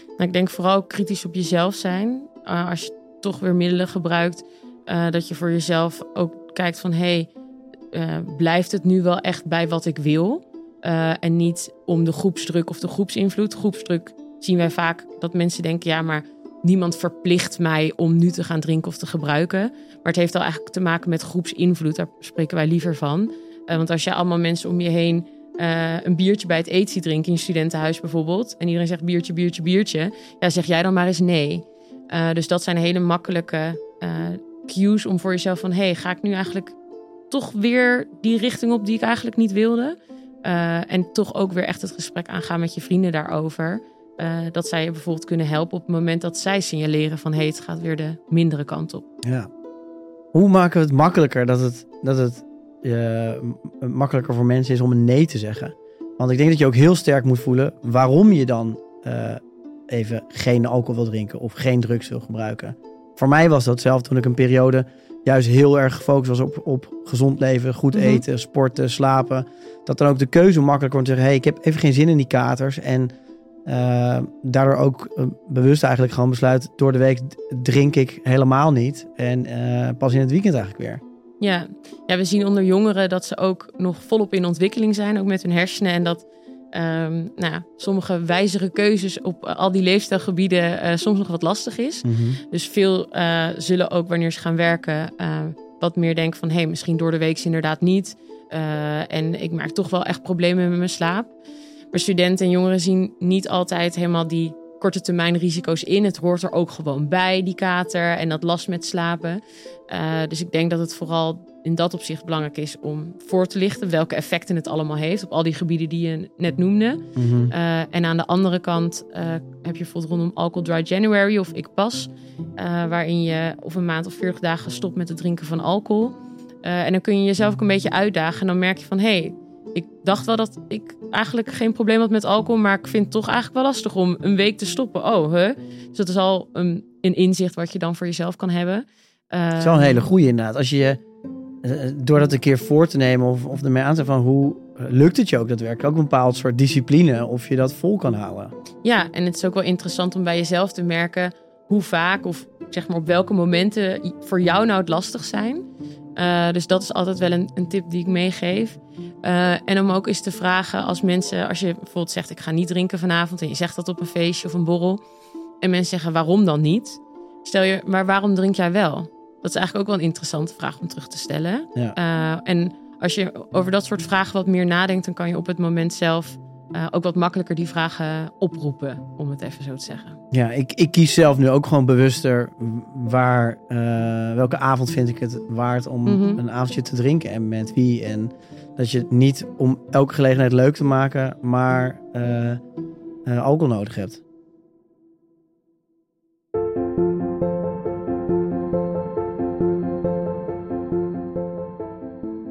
Nou, ik denk vooral kritisch op jezelf zijn. Uh, als je toch weer middelen gebruikt, uh, dat je voor jezelf ook kijkt van... hé, hey, blijft het nu wel echt bij wat ik wil? En niet om de groepsdruk of de groepsinvloed. Groepsdruk zien wij vaak dat mensen denken... ja, maar niemand verplicht mij om nu te gaan drinken of te gebruiken. Maar het heeft al eigenlijk te maken met groepsinvloed. Daar spreken wij liever van. Uh, want als je allemaal mensen om je heen... Uh, een biertje bij het eten ziet drinken in je studentenhuis bijvoorbeeld. En iedereen zegt biertje, biertje, biertje. Ja, zeg jij dan maar eens nee. Uh, dus dat zijn hele makkelijke cues om voor jezelf van... hé, hey, ga ik nu eigenlijk toch weer die richting op die ik eigenlijk niet wilde? En toch ook weer echt het gesprek aangaan met je vrienden daarover. Uh, dat zij je bijvoorbeeld kunnen helpen op het moment dat zij signaleren van... hé, hey, het gaat weer de mindere kant op. Ja. Hoe maken we het makkelijker dat het... Dat het uh, makkelijker voor mensen is om een nee te zeggen. Want ik denk dat je ook heel sterk moet voelen waarom je dan uh, even geen alcohol wil drinken of geen drugs wil gebruiken. Voor mij was dat zelf toen ik een periode juist heel erg gefocust was op, op gezond leven, goed Mhm. eten, sporten, slapen. Dat dan ook de keuze makkelijker wordt te zeggen: hey, ik heb even geen zin in die katers. En uh, daardoor ook uh, bewust eigenlijk gewoon besluit: door de week drink ik helemaal niet. En uh, pas in het weekend eigenlijk weer. Ja. ja, we zien onder jongeren dat ze ook nog volop in ontwikkeling zijn, ook met hun hersenen. En dat um, nou ja, sommige wijzere keuzes op al die leefstijlgebieden soms nog wat lastig is. Mhm. Dus veel zullen ook wanneer ze gaan werken wat meer denken van... hé, hey, misschien door de week inderdaad niet. En ik maak toch wel echt problemen met mijn slaap. Maar studenten en jongeren zien niet altijd helemaal die korte termijn risico's in. Het hoort er ook gewoon bij, die kater en dat last met slapen. Uh, dus ik denk dat het vooral in dat opzicht belangrijk is om voor te lichten welke effecten het allemaal heeft op al die gebieden die je net noemde. Mhm. Uh, en aan de andere kant uh, heb je bijvoorbeeld rondom Alcohol Dry January of Ik Pas, waarin je of een maand of 40 dagen stopt met het drinken van alcohol. En dan kun je jezelf ook een beetje uitdagen en dan merk je van hé, hey, ik dacht wel dat ik eigenlijk geen probleem had met alcohol, maar ik vind het toch eigenlijk wel lastig om een week te stoppen. Oh, hè? Huh? Dus dat is al een, een, inzicht wat je dan voor jezelf kan hebben. Uh, dat is wel een hele goede inderdaad. Als je uh, door dat een keer voor te nemen of, of ermee aan te van hoe, lukt het je ook daadwerkelijk? Ook een bepaald soort discipline of je dat vol kan houden. Ja, en het is ook wel interessant om bij jezelf te merken hoe vaak of zeg maar op welke momenten voor jou nou het lastig zijn. Uh, dus dat is altijd wel een, een tip die ik meegeef. Uh, en om ook eens te vragen als mensen, als je bijvoorbeeld zegt ik ga niet drinken vanavond en je zegt dat op een feestje of een borrel en mensen zeggen waarom dan niet? Stel je, maar waarom drink jij wel? Dat is eigenlijk ook wel een interessante vraag om terug te stellen. Ja. Uh, en als je over dat soort vragen wat meer nadenkt, dan kan je op het moment zelf uh, ook wat makkelijker die vragen oproepen, om het even zo te zeggen. Ja, ik, ik kies zelf nu ook gewoon bewuster waar, uh, welke avond vind ik het waard om mm -hmm. een avondje te drinken en met wie. En dat je het niet om elke gelegenheid leuk te maken, maar uh, alcohol nodig hebt.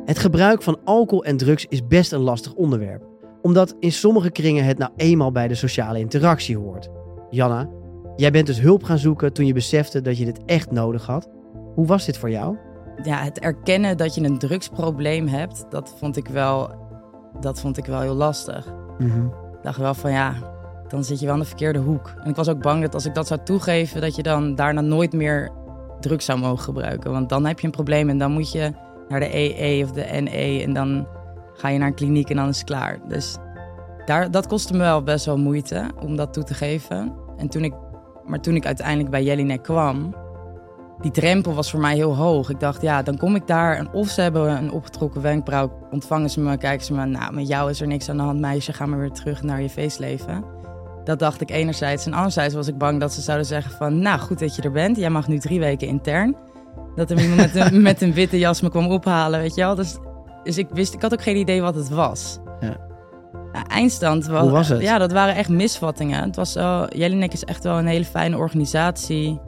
Het gebruik van alcohol en drugs is best een lastig onderwerp omdat in sommige kringen het nou eenmaal bij de sociale interactie hoort. Janna, jij bent dus hulp gaan zoeken toen je besefte dat je dit echt nodig had. Hoe was dit voor jou? Ja, het erkennen dat je een drugsprobleem hebt, dat vond ik wel, dat vond ik wel heel lastig. Mm -hmm. Ik dacht wel van ja, dan zit je wel aan de verkeerde hoek. En ik was ook bang dat als ik dat zou toegeven, dat je dan daarna nooit meer drugs zou mogen gebruiken. Want dan heb je een probleem en dan moet je naar de EE of de NE en dan ga je naar een kliniek en dan is het klaar. Dus daar, dat kostte me wel best wel moeite om dat toe te geven. En toen ik, maar toen ik uiteindelijk bij Jelinek kwam, die drempel was voor mij heel hoog. Ik dacht, ja, dan kom ik daar en of ze hebben een opgetrokken wenkbrauw, ontvangen ze me, kijken ze me, nou, met jou is er niks aan de hand, meisje, ga maar weer terug naar je feestleven. Dat dacht ik enerzijds. En anderzijds was ik bang dat ze zouden zeggen van, nou, goed dat je er bent. Jij mag nu drie weken intern. Dat er iemand met een, met een witte jas me kwam ophalen, weet je wel. Dus dus ik wist, ik had ook geen idee wat het was. Ja. Ja, eindstand was, Hoe was het? Ja, dat waren echt misvattingen. Het was zo, Jelinek is echt wel een hele fijne organisatie.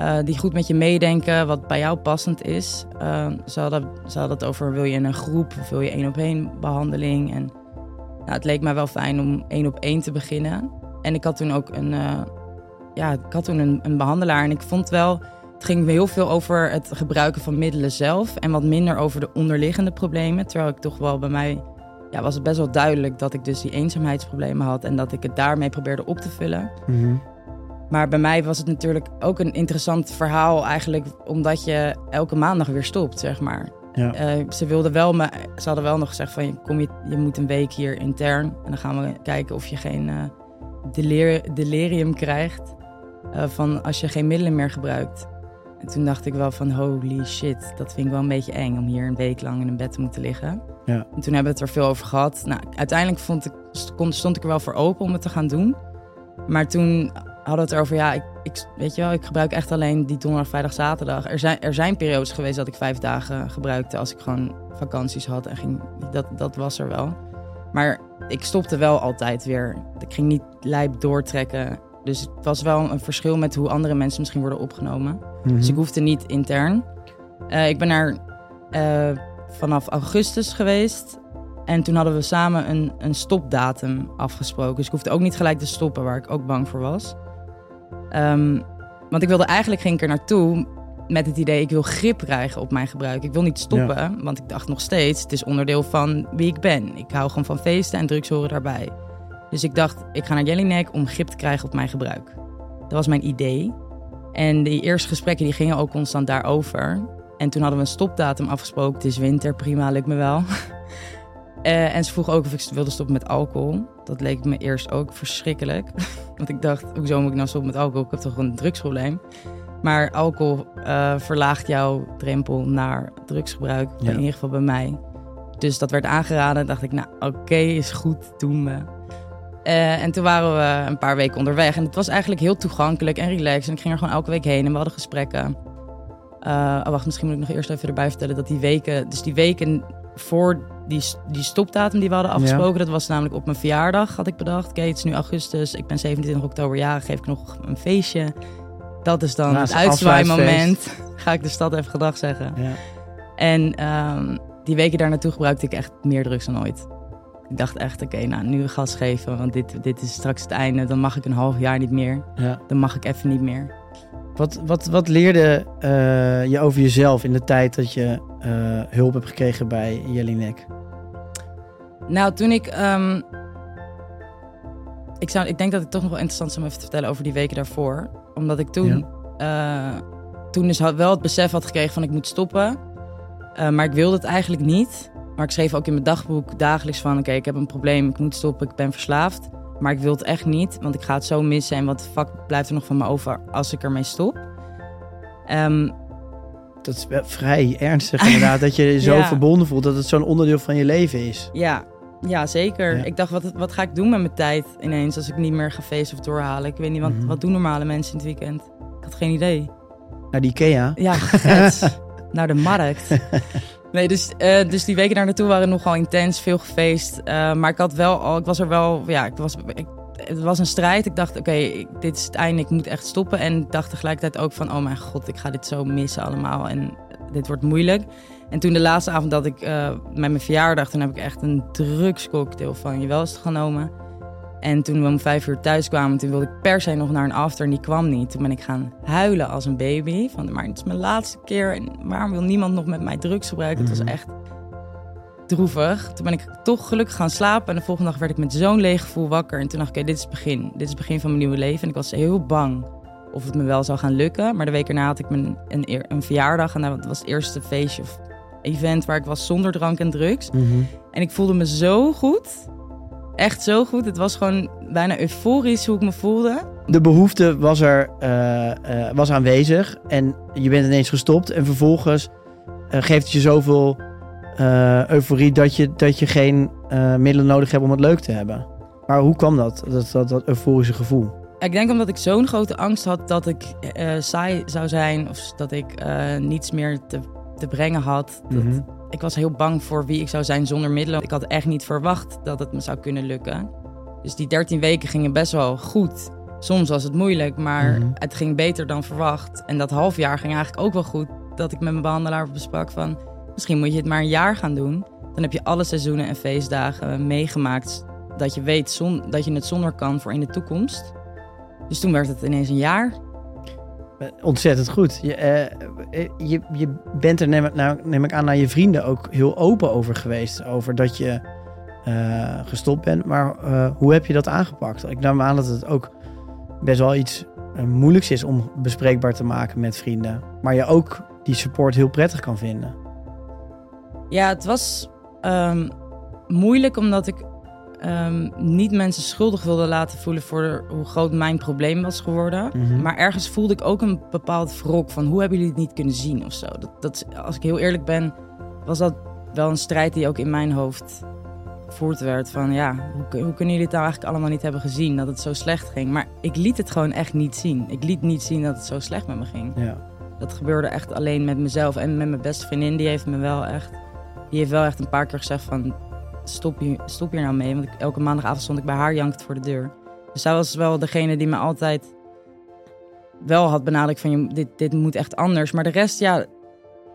Uh, die goed met je meedenken, wat bij jou passend is. Uh, ze, hadden, ze hadden het over, wil je in een groep of wil je één op één behandeling? En nou, het leek mij wel fijn om één op één te beginnen. En ik had toen ook een, uh, ja, ik had toen een, een behandelaar en ik vond wel het ging heel veel over het gebruiken van middelen zelf en wat minder over de onderliggende problemen. Terwijl ik toch wel bij mij ja, was het best wel duidelijk dat ik dus die eenzaamheidsproblemen had en dat ik het daarmee probeerde op te vullen. Mm -hmm. Maar bij mij was het natuurlijk ook een interessant verhaal eigenlijk omdat je elke maandag weer stopt, zeg maar. Ja. Uh, ze wilden wel, me, ze hadden wel nog gezegd van kom je, je moet een week hier intern en dan gaan we kijken of je geen uh, delir delirium krijgt uh, van als je geen middelen meer gebruikt. En toen dacht ik wel van holy shit, dat vind ik wel een beetje eng om hier een week lang in een bed te moeten liggen. Ja. En toen hebben we het er veel over gehad. Nou, uiteindelijk vond ik, stond ik er wel voor open om het te gaan doen. Maar toen hadden we het erover, ja, ik, ik, weet je wel, ik gebruik echt alleen die donderdag, vrijdag, zaterdag. Er zijn, er zijn periodes geweest dat ik vijf dagen gebruikte als ik gewoon vakanties had en ging. Dat, dat was er wel. Maar ik stopte wel altijd weer. Ik ging niet lijp doortrekken. Dus het was wel een verschil met hoe andere mensen misschien worden opgenomen. Mhm. Dus ik hoefde niet intern. Uh, ik ben daar uh, vanaf augustus geweest. En toen hadden we samen een, een stopdatum afgesproken. Dus ik hoefde ook niet gelijk te stoppen, waar ik ook bang voor was. Um, want ik wilde eigenlijk geen keer naartoe met het idee... ik wil grip krijgen op mijn gebruik. Ik wil niet stoppen, ja. want ik dacht nog steeds... het is onderdeel van wie ik ben. Ik hou gewoon van feesten en drugs horen daarbij. Dus ik dacht, ik ga naar Jelinek om grip te krijgen op mijn gebruik. Dat was mijn idee. En die eerste gesprekken die gingen ook constant daarover. En toen hadden we een stopdatum afgesproken. Het is winter, prima, lukt me wel. uh, en ze vroeg ook of ik wilde stoppen met alcohol. Dat leek me eerst ook verschrikkelijk. Want ik dacht, hoezo moet ik nou stoppen met alcohol? Ik heb toch een drugsprobleem? Maar alcohol uh, verlaagt jouw drempel naar drugsgebruik. Ja. In ieder geval bij mij. Dus dat werd aangeraden. dacht ik, nou oké, okay, is goed, doen we. Uh, en toen waren we een paar weken onderweg. En het was eigenlijk heel toegankelijk en relaxed. En ik ging er gewoon elke week heen en we hadden gesprekken. Uh, oh, wacht, misschien moet ik nog eerst even erbij vertellen dat die weken... Dus die weken voor die, die stopdatum die we hadden afgesproken... Ja. dat was namelijk op mijn verjaardag, had ik bedacht. Oké, het is nu augustus, ik ben 27 oktober jarig, geef ik nog een feestje. Dat is dan Ja, het uitzwaaimoment. Ga ik de stad even gedag zeggen. Ja. En um, die weken daar naartoe gebruikte ik echt meer drugs dan ooit. Ik dacht echt, oké, okay, nou, nu gas geven, want dit, dit is straks het einde. Dan mag ik een half jaar niet meer. Ja. Dan mag ik even niet meer. Wat, wat, wat leerde uh, je over jezelf in de tijd dat je uh, hulp hebt gekregen bij Jelinek? Nou, toen ik. ehm, ik, zou, ik denk dat het toch nog wel interessant is om even te vertellen over die weken daarvoor. Omdat ik toen. eh, toen dus wel het besef had gekregen van ik moet stoppen. Eh, maar ik wilde het eigenlijk niet. Maar ik schreef ook in mijn dagboek dagelijks van... oké, ik heb een probleem, ik moet stoppen, ik ben verslaafd. Maar ik wil het echt niet, want ik ga het zo missen... en wat fuck blijft er nog van me over als ik ermee stop? Ehm, Dat is wel vrij ernstig inderdaad, dat je je zo Ja. verbonden voelt dat het zo'n onderdeel van je leven is. ja, ja, zeker. Ja. Ik dacht, wat, wat ga ik doen met mijn tijd ineens... als ik niet meer ga feesten of doorhalen? Ik weet niet, wat, Mhm. wat doen normale mensen in het weekend? Ik had geen idee. Naar die Ikea. Ja, naar de markt. Nee, dus, eh, dus die weken daar naartoe waren nogal intens, veel gefeest. Eh, maar ik had wel al, ik was er wel, ja, was, ik, het was een strijd. Ik dacht, oké, dit is het einde, ik moet echt stoppen. En ik dacht tegelijkertijd ook van, oh mijn god, ik ga dit zo missen allemaal. En dit wordt moeilijk. En toen de laatste avond dat ik eh, met mijn verjaardag, toen heb ik echt een drugscocktail van je welst genomen. En toen we om vijf uur thuis kwamen, toen wilde ik per se nog naar een after en die kwam niet. Toen ben ik gaan huilen als een baby. Van, maar het is mijn laatste keer en waarom wil niemand nog met mij drugs gebruiken? Het was echt droevig. Toen ben ik toch gelukkig gaan slapen en de volgende dag werd ik met zo'n leeg gevoel wakker. En toen dacht ik, dit is het begin. Dit is het begin van mijn nieuwe leven. En ik was heel bang of het me wel zou gaan lukken. Maar de week erna had ik mijn, een, een verjaardag en dat was het eerste feestje of event waar ik was zonder drank en drugs. En ik voelde me zo goed. Echt zo goed. Het was gewoon bijna euforisch hoe ik me voelde. De behoefte was er eh, eh, was aanwezig en je bent ineens gestopt en vervolgens eh, geeft het je zoveel euforie dat je, dat je geen middelen nodig hebt om het leuk te hebben. Maar hoe kwam dat, dat, dat, dat euforische gevoel? Ik denk omdat ik zo'n grote angst had dat ik saai zou zijn. Of dat ik niets meer te, te brengen had. Dat, Mhm. Ik was heel bang voor wie ik zou zijn zonder middelen. Ik had echt niet verwacht dat het me zou kunnen lukken. Dus die 13 weken gingen best wel goed. Soms was het moeilijk, maar Mhm. het ging beter dan verwacht. En dat half jaar ging eigenlijk ook wel goed. Dat ik met mijn behandelaar besprak van... misschien moet je het maar een jaar gaan doen. Dan heb je alle seizoenen en feestdagen meegemaakt... dat je weet zon, dat je het zonder kan voor in de toekomst. Dus toen werd het ineens een jaar. Eh, Ontzettend goed. Je, eh, eh, je, je bent er, neem, nou, neem ik aan, naar je vrienden ook heel open over geweest. Over dat je gestopt bent. Maar hoe heb je dat aangepakt? Ik neem aan dat het ook best wel iets moeilijks is om bespreekbaar te maken met vrienden. Maar je ook die support heel prettig kan vinden. Ja, het was ehm, moeilijk omdat ik ehm, niet mensen schuldig wilde laten voelen voor hoe groot mijn probleem was geworden. Mhm. Maar ergens voelde ik ook een bepaald wrok van hoe hebben jullie het niet kunnen zien of zo. Dat, dat, als ik heel eerlijk ben, was dat wel een strijd die ook in mijn hoofd gevoerd werd. Van ja, hoe, kun- hoe kunnen jullie het nou eigenlijk allemaal niet hebben gezien dat het zo slecht ging? Maar ik liet het gewoon echt niet zien. Ik liet niet zien dat het zo slecht met me ging. Ja. Dat gebeurde echt alleen met mezelf en met mijn beste vriendin. Die heeft me wel echt, die heeft wel echt een paar keer gezegd van stop hier, stop nou mee. Want elke maandagavond stond ik bij haar jankend voor de deur. Dus zij was wel degene die me altijd wel had benadrukt van dit, dit moet echt anders. Maar de rest, ja,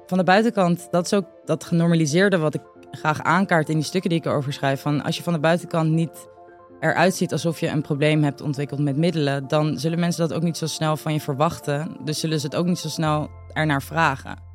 van de buitenkant, dat is ook dat genormaliseerde wat ik graag aankaart in die stukken die ik erover schrijf. Van als je van de buitenkant niet eruit ziet alsof je een probleem hebt ontwikkeld met middelen, dan zullen mensen dat ook niet zo snel van je verwachten. Dus zullen ze het ook niet zo snel ernaar vragen.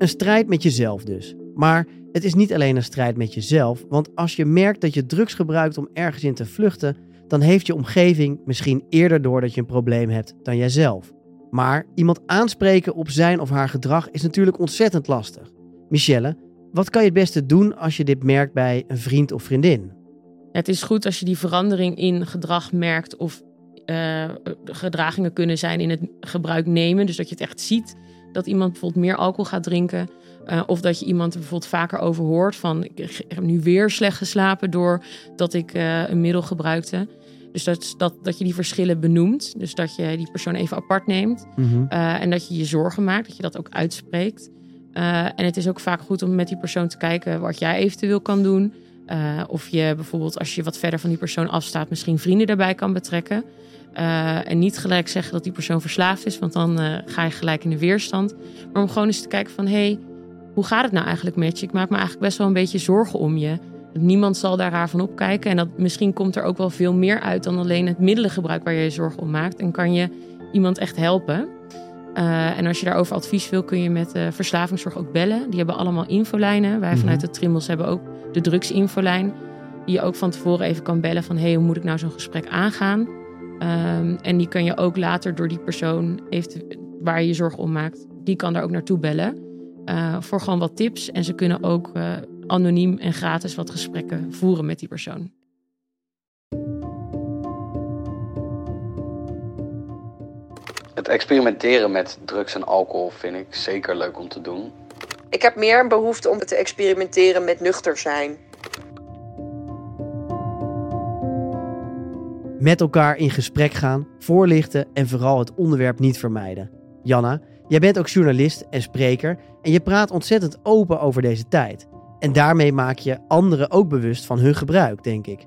Een strijd met jezelf dus. Maar het is niet alleen een strijd met jezelf, want als je merkt dat je drugs gebruikt om ergens in te vluchten, dan heeft je omgeving misschien eerder door dat je een probleem hebt dan jijzelf. Maar iemand aanspreken op zijn of haar gedrag is natuurlijk ontzettend lastig. Michelle, wat kan je het beste doen als je dit merkt bij een vriend of vriendin? Het is goed als je die verandering in gedrag merkt of eh, gedragingen kunnen zijn in het gebruik nemen. Dus dat je het echt ziet dat iemand bijvoorbeeld meer alcohol gaat drinken. eh, of dat je iemand er bijvoorbeeld vaker over hoort van ik heb nu weer slecht geslapen doordat ik eh, een middel gebruikte. Dus dat, dat, dat je die verschillen benoemt. Dus dat je die persoon even apart neemt. Eh, en dat je je zorgen maakt, dat je dat ook uitspreekt. En het is ook vaak goed om met die persoon te kijken wat jij eventueel kan doen. Of je bijvoorbeeld, als je wat verder van die persoon afstaat, misschien vrienden daarbij kan betrekken. Eh, en niet gelijk zeggen dat die persoon verslaafd is, want dan eh, ga je gelijk in de weerstand. Maar om gewoon eens te kijken van, hé, hey, hoe gaat het nou eigenlijk met je? Ik maak me eigenlijk best wel een beetje zorgen om je. Niemand zal daar raar van opkijken. En dat, misschien komt er ook wel veel meer uit dan alleen het middelengebruik waar je je zorgen om maakt. En kan je iemand echt helpen. Eh, en als je daarover advies wil, kun je met de verslavingszorg ook bellen. Die hebben allemaal infolijnen. Wij Mhm. vanuit de Trimbos hebben ook de drugsinfolijn. Die je ook van tevoren even kan bellen van... hey, hoe moet ik nou zo'n gesprek aangaan? Ehm, en die kan je ook later door die persoon waar je je zorg om maakt... die kan daar ook naartoe bellen eh, voor gewoon wat tips. En ze kunnen ook eh, anoniem en gratis wat gesprekken voeren met die persoon. Het experimenteren met drugs en alcohol vind ik zeker leuk om te doen. Ik heb meer een behoefte om te experimenteren met nuchter zijn. Met elkaar in gesprek gaan, voorlichten en vooral het onderwerp niet vermijden. Janna, jij bent ook journalist en spreker en je praat ontzettend open over deze tijd. En daarmee maak je anderen ook bewust van hun gebruik, denk ik.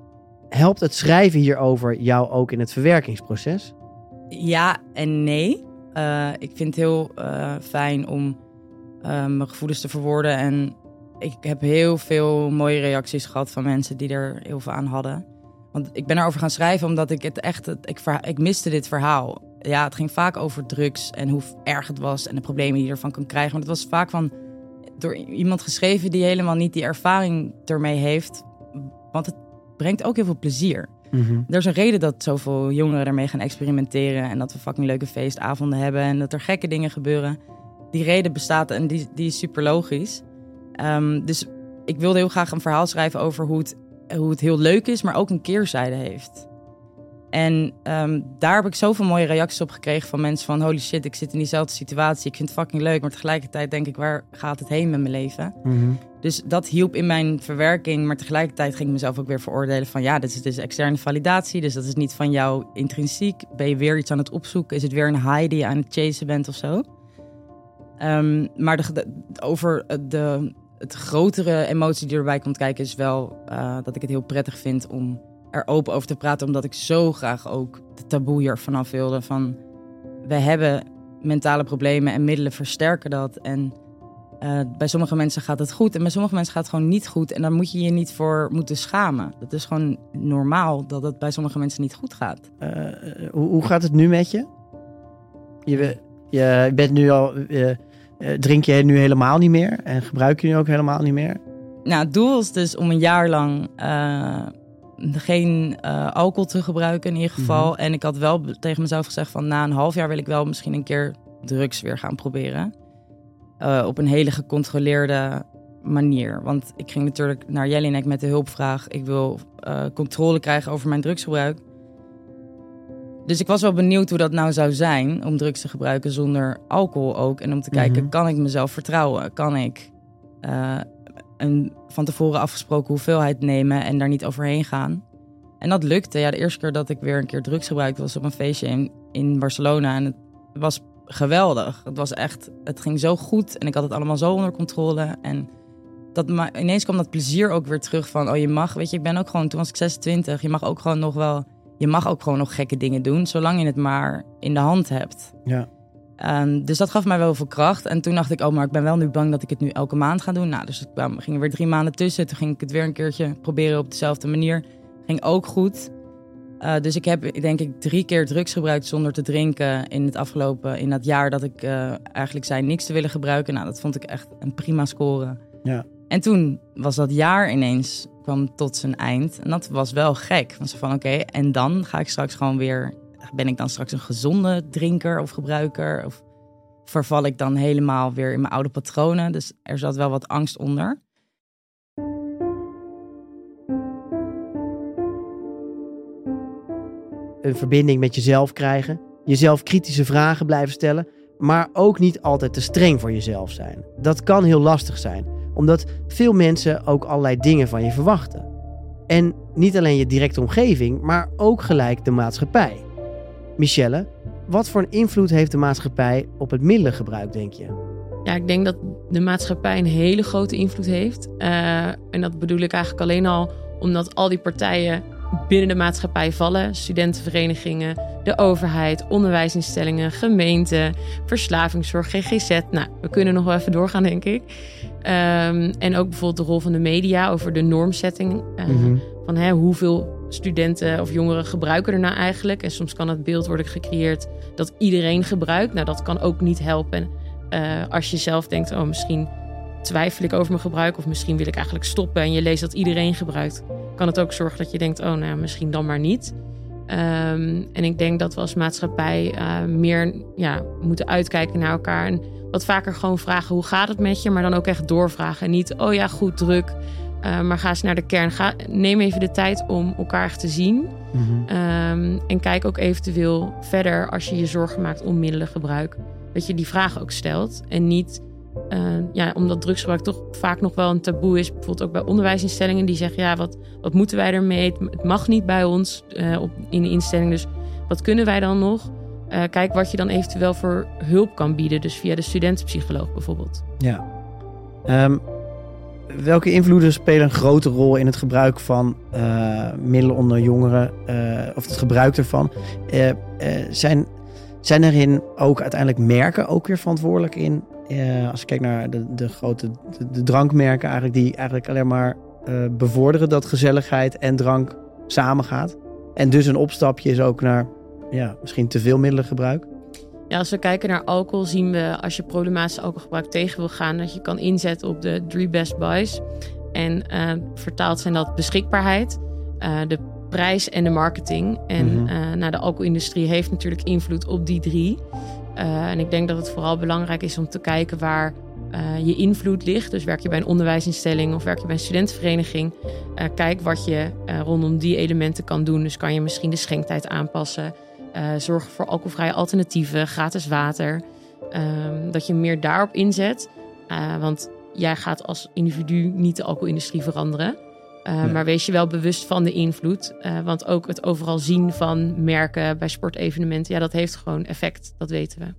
Helpt het schrijven hierover jou ook in het verwerkingsproces? Ja en nee. Eh, ik vind het heel eh, fijn om eh, mijn gevoelens te verwoorden. En ik heb heel veel mooie reacties gehad van mensen die er heel veel aan hadden. Want ik ben erover gaan schrijven omdat ik het echt... ik, ik miste dit verhaal. Ja, het ging vaak over drugs en hoe erg het was... en de problemen die je ervan kan krijgen. Maar het was vaak van door iemand geschreven die helemaal niet die ervaring ermee heeft. Want het brengt ook heel veel plezier. Er is een reden dat zoveel jongeren ermee gaan experimenteren. En dat we fucking leuke feestavonden hebben. En dat er gekke dingen gebeuren. Die reden bestaat en die, die is super logisch. Ehm, dus ik wilde heel graag een verhaal schrijven over hoe het, hoe het heel leuk is, maar ook een keerzijde heeft. En ehm, daar heb ik zoveel mooie reacties op gekregen van mensen van... holy shit, ik zit in diezelfde situatie. Ik vind het fucking leuk, maar tegelijkertijd denk ik... waar gaat het heen met mijn leven? Dus dat hielp in mijn verwerking. Maar tegelijkertijd ging ik mezelf ook weer veroordelen van... ja, dit is dus externe validatie. Dus dat is niet van jou intrinsiek. Ben je weer iets aan het opzoeken? Is het weer een high die je aan het chasen bent of zo? Ehm, maar de, de- over de, het grotere emotie die erbij komt kijken... is wel eh, dat ik het heel prettig vind om er open over te praten. Omdat ik zo graag ook de taboe hier vanaf wilde. Van, we hebben mentale problemen en middelen versterken dat. En eh, bij sommige mensen gaat het goed en bij sommige mensen gaat het gewoon niet goed. En daar moet je je niet voor moeten schamen. Het is gewoon normaal dat het bij sommige mensen niet goed gaat. Eh, hoe, hoe gaat het nu met je? Je, je bent nu al. Drink je nu helemaal niet meer? En gebruik je nu ook helemaal niet meer? Nou, het doel is dus om een jaar lang eh, geen eh, alcohol te gebruiken in ieder geval. En ik had wel tegen mezelf gezegd van na een half jaar wil ik wel misschien een keer drugs weer gaan proberen. Eh, op een hele gecontroleerde manier. Want ik ging natuurlijk naar Jelinek met de hulpvraag. Ik wil eh, controle krijgen over mijn drugsgebruik. Dus ik was wel benieuwd hoe dat nou zou zijn om drugs te gebruiken zonder alcohol ook. En om te kijken, Mhm. kan ik mezelf vertrouwen? Kan ik eh, een van tevoren afgesproken hoeveelheid nemen en daar niet overheen gaan? En dat lukte. Ja, de eerste keer dat ik weer een keer drugs gebruikte was op een feestje in, in Barcelona. En het was geweldig. Het was echt, het ging zo goed en ik had het allemaal zo onder controle. En dat, ma- ineens kwam dat plezier ook weer terug van, oh je mag, weet je, ik ben ook gewoon, toen was ik 26, je mag ook gewoon nog wel, je mag ook gewoon nog gekke dingen doen, zolang je het maar in de hand hebt. Ja. Ehm, dus dat gaf mij wel veel kracht. En toen dacht ik, oh, maar ik ben wel nu bang dat ik het nu elke maand ga doen. Nou, dus ik kwam, ging er weer drie maanden tussen. Toen ging ik het weer een keertje proberen op dezelfde manier. Ging ook goed. Eh, dus ik heb denk ik drie keer drugs gebruikt zonder te drinken in het afgelopen, in dat jaar dat ik eh, eigenlijk zei niks te willen gebruiken. Nou, dat vond ik echt een prima score. Ja. En toen was dat jaar ineens, kwam tot zijn eind. En dat was wel gek. Want zo van, oké, en dan ga ik straks gewoon weer... Ben ik dan straks een gezonde drinker of gebruiker? Of verval ik dan helemaal weer in mijn oude patronen? Dus er zat wel wat angst onder. Een verbinding met jezelf krijgen. Jezelf kritische vragen blijven stellen. Maar ook niet altijd te streng voor jezelf zijn. Dat kan heel lastig zijn. Omdat veel mensen ook allerlei dingen van je verwachten. En niet alleen je directe omgeving, maar ook gelijk de maatschappij. Michelle, wat voor een invloed heeft de maatschappij op het middelengebruik, denk je? Ja, ik denk dat de maatschappij een hele grote invloed heeft. Eh, en dat bedoel ik eigenlijk alleen al omdat al die partijen binnen de maatschappij vallen. Studentenverenigingen, de overheid, onderwijsinstellingen, gemeenten, verslavingszorg, GGZ. Nou, we kunnen nog wel even doorgaan, denk ik. Ehm, en ook bijvoorbeeld de rol van de media over de normzetting. Eh, Mhm. van hè, hoeveel studenten of jongeren gebruiken er nou eigenlijk. En soms kan het beeld worden gecreëerd dat iedereen gebruikt. Nou, dat kan ook niet helpen uh, als je zelf denkt, oh misschien twijfel ik over mijn gebruik of misschien wil ik eigenlijk stoppen en je leest dat iedereen gebruikt, kan het ook zorgen dat je denkt, oh nou misschien dan maar niet. Um, en ik denk dat we als maatschappij uh, meer ja, moeten uitkijken naar elkaar en wat vaker gewoon vragen hoe gaat het met je, maar dan ook echt doorvragen. En niet, oh ja, goed, druk. Uh, maar ga eens naar de kern. Ga, neem even de tijd om elkaar echt te zien. Mm -hmm. um, en kijk ook eventueel verder als je je zorgen maakt om middelengebruik. Dat je die vragen ook stelt. En niet, uh, ja, omdat drugsgebruik toch vaak nog wel een taboe is. Bijvoorbeeld ook bij onderwijsinstellingen die zeggen: ja, wat, wat moeten wij ermee? Het mag niet bij ons uh, op, in de instelling. Dus wat kunnen wij dan nog? Uh, kijk wat je dan eventueel voor hulp kan bieden. Dus via de studentenpsycholoog bijvoorbeeld. Ja. Um, welke invloeden spelen een grote rol in het gebruik van middelen onder jongeren? Of het gebruik ervan? Zijn, zijn erin ook uiteindelijk merken ook weer verantwoordelijk in? Als je kijkt naar de, de grote de, de drankmerken eigenlijk, die eigenlijk alleen maar bevorderen dat gezelligheid en drank samengaat. En dus een opstapje is ook naar ja, misschien te veel middelengebruik. Ja, als we kijken naar alcohol, zien we als je problematisch alcoholgebruik tegen wil gaan, dat je kan inzetten op de drie best buys. En uh, vertaald zijn dat beschikbaarheid, de prijs en de marketing. En mm -hmm. uh, nou, de alcoholindustrie heeft natuurlijk invloed op die drie. En ik denk dat het vooral belangrijk is om te kijken waar je invloed ligt. Dus werk je bij een onderwijsinstelling of werk je bij een studentenvereniging. kijk wat je rondom die elementen kan doen. Dus kan je misschien de schenktijd aanpassen. Zorg voor alcoholvrije alternatieven, gratis water. Um, dat je meer daarop inzet. Want jij gaat als individu niet de alcoholindustrie veranderen. Uh, nee. Maar wees je wel bewust van de invloed. want ook het overal zien van merken bij sportevenementen, ja, dat heeft gewoon effect. Dat weten we.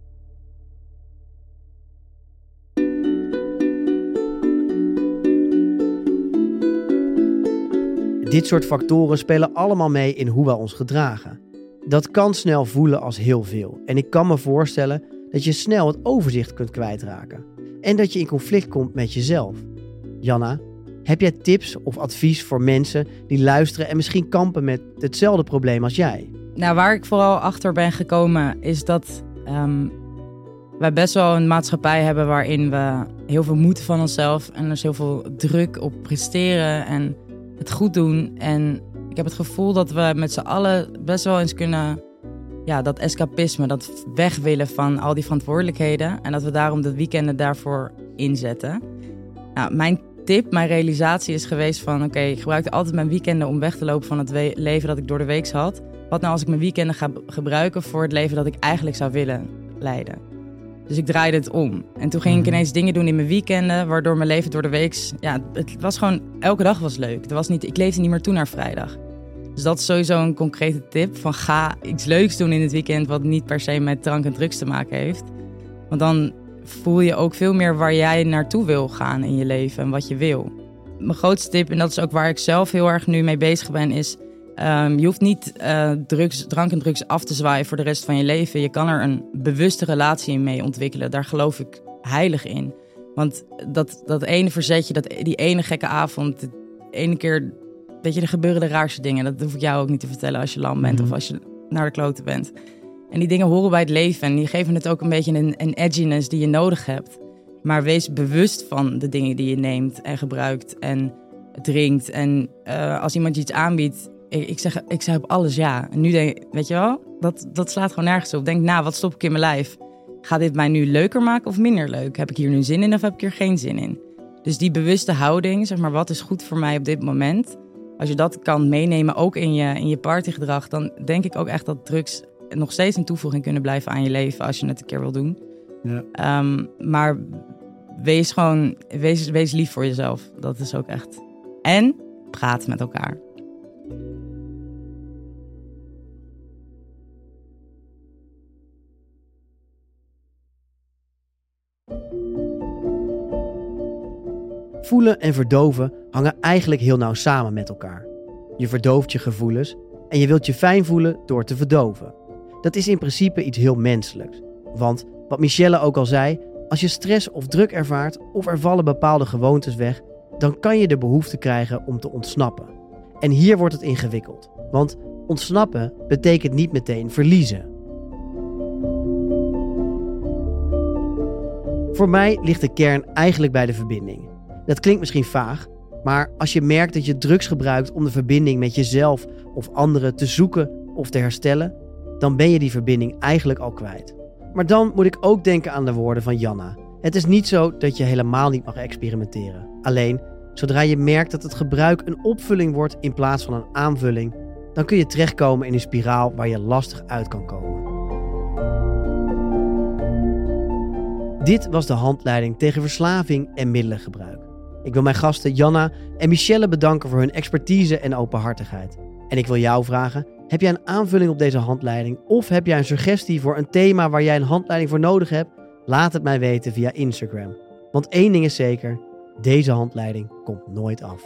Dit soort factoren spelen allemaal mee in hoe we ons gedragen. Dat kan snel voelen als heel veel. En ik kan me voorstellen dat je snel het overzicht kunt kwijtraken. En dat je in conflict komt met jezelf. Janna, heb jij tips of advies voor mensen die luisteren en misschien kampen met hetzelfde probleem als jij? Nou, waar ik vooral achter ben gekomen is dat um, wij best wel een maatschappij hebben waarin we heel veel moeten van onszelf en er is heel veel druk op presteren en het goed doen. En ik heb het gevoel dat we met z'n allen best wel eens kunnen. Ja, dat escapisme, dat weg willen van al die verantwoordelijkheden. En dat we daarom de weekenden daarvoor inzetten. Nou, mijn tip, mijn realisatie is geweest van... oké, okay, ik gebruikte altijd mijn weekenden om weg te lopen van het leven dat ik door de week had. Wat nou als ik mijn weekenden ga gebruiken voor het leven dat ik eigenlijk zou willen leiden? Dus ik draaide het om. En toen ging ik ineens dingen doen in mijn weekenden, waardoor mijn leven door de week... Ja, het was gewoon... Elke dag was leuk. Het was niet, ik leefde niet meer toe naar vrijdag. Dus dat is sowieso een concrete tip. Van ga iets leuks doen in het weekend wat niet per se met drank en drugs te maken heeft. Want dan voel je ook veel meer waar jij naartoe wil gaan in je leven en wat je wil. Mijn grootste tip, en dat is ook waar ik zelf heel erg nu mee bezig ben, is... Um, je hoeft niet uh, drugs, drank en drugs af te zwaaien voor de rest van je leven. Je kan er een bewuste relatie mee ontwikkelen. Daar geloof ik heilig in. Want dat, dat ene verzetje, dat, die ene gekke avond, de ene keer weet je, er gebeuren de raarste dingen. Dat hoef ik jou ook niet te vertellen als je lam bent of als je naar de kloten bent. En die dingen horen bij het leven en die geven het ook een beetje een, een edginess die je nodig hebt. Maar wees bewust van de dingen die je neemt en gebruikt en drinkt. En uh, als iemand je iets aanbiedt, ik, zeg, ik zeg op alles ja. En nu denk ik, weet je wel, dat, dat slaat gewoon nergens op. Denk, nou, wat stop ik in mijn lijf? Gaat dit mij nu leuker maken of minder leuk? Heb ik hier nu zin in of heb ik hier geen zin in? Dus die bewuste houding, zeg maar, wat is goed voor mij op dit moment? Als je dat kan meenemen, ook in je, in je partygedrag, dan denk ik ook echt dat drugs nog steeds een toevoeging kunnen blijven aan je leven als je het een keer wil doen. Ja. Um, maar wees gewoon, wees, wees lief voor jezelf. Dat is ook echt. En praat met elkaar. Voelen en verdoven hangen eigenlijk heel nauw samen met elkaar. Je verdooft je gevoelens en je wilt je fijn voelen door te verdoven. Dat is in principe iets heel menselijks. Want, wat Michelle ook al zei, als je stress of druk ervaart of er vallen bepaalde gewoontes weg, dan kan je de behoefte krijgen om te ontsnappen. En hier wordt het ingewikkeld. Want ontsnappen betekent niet meteen verliezen. Voor mij ligt de kern eigenlijk bij de verbinding. Dat klinkt misschien vaag, maar als je merkt dat je drugs gebruikt om de verbinding met jezelf of anderen te zoeken of te herstellen, dan ben je die verbinding eigenlijk al kwijt. Maar dan moet ik ook denken aan de woorden van Janna. Het is niet zo dat je helemaal niet mag experimenteren. Alleen, zodra je merkt dat het gebruik een opvulling wordt in plaats van een aanvulling, dan kun je terechtkomen in een spiraal waar je lastig uit kan komen. Dit was de handleiding tegen verslaving en middelengebruik. Ik wil mijn gasten Janna en Michelle bedanken voor hun expertise en openhartigheid. En ik wil jou vragen: heb jij een aanvulling op deze handleiding of heb jij een suggestie voor een thema waar jij een handleiding voor nodig hebt? Laat het mij weten via Instagram. Want één ding is zeker: deze handleiding komt nooit af.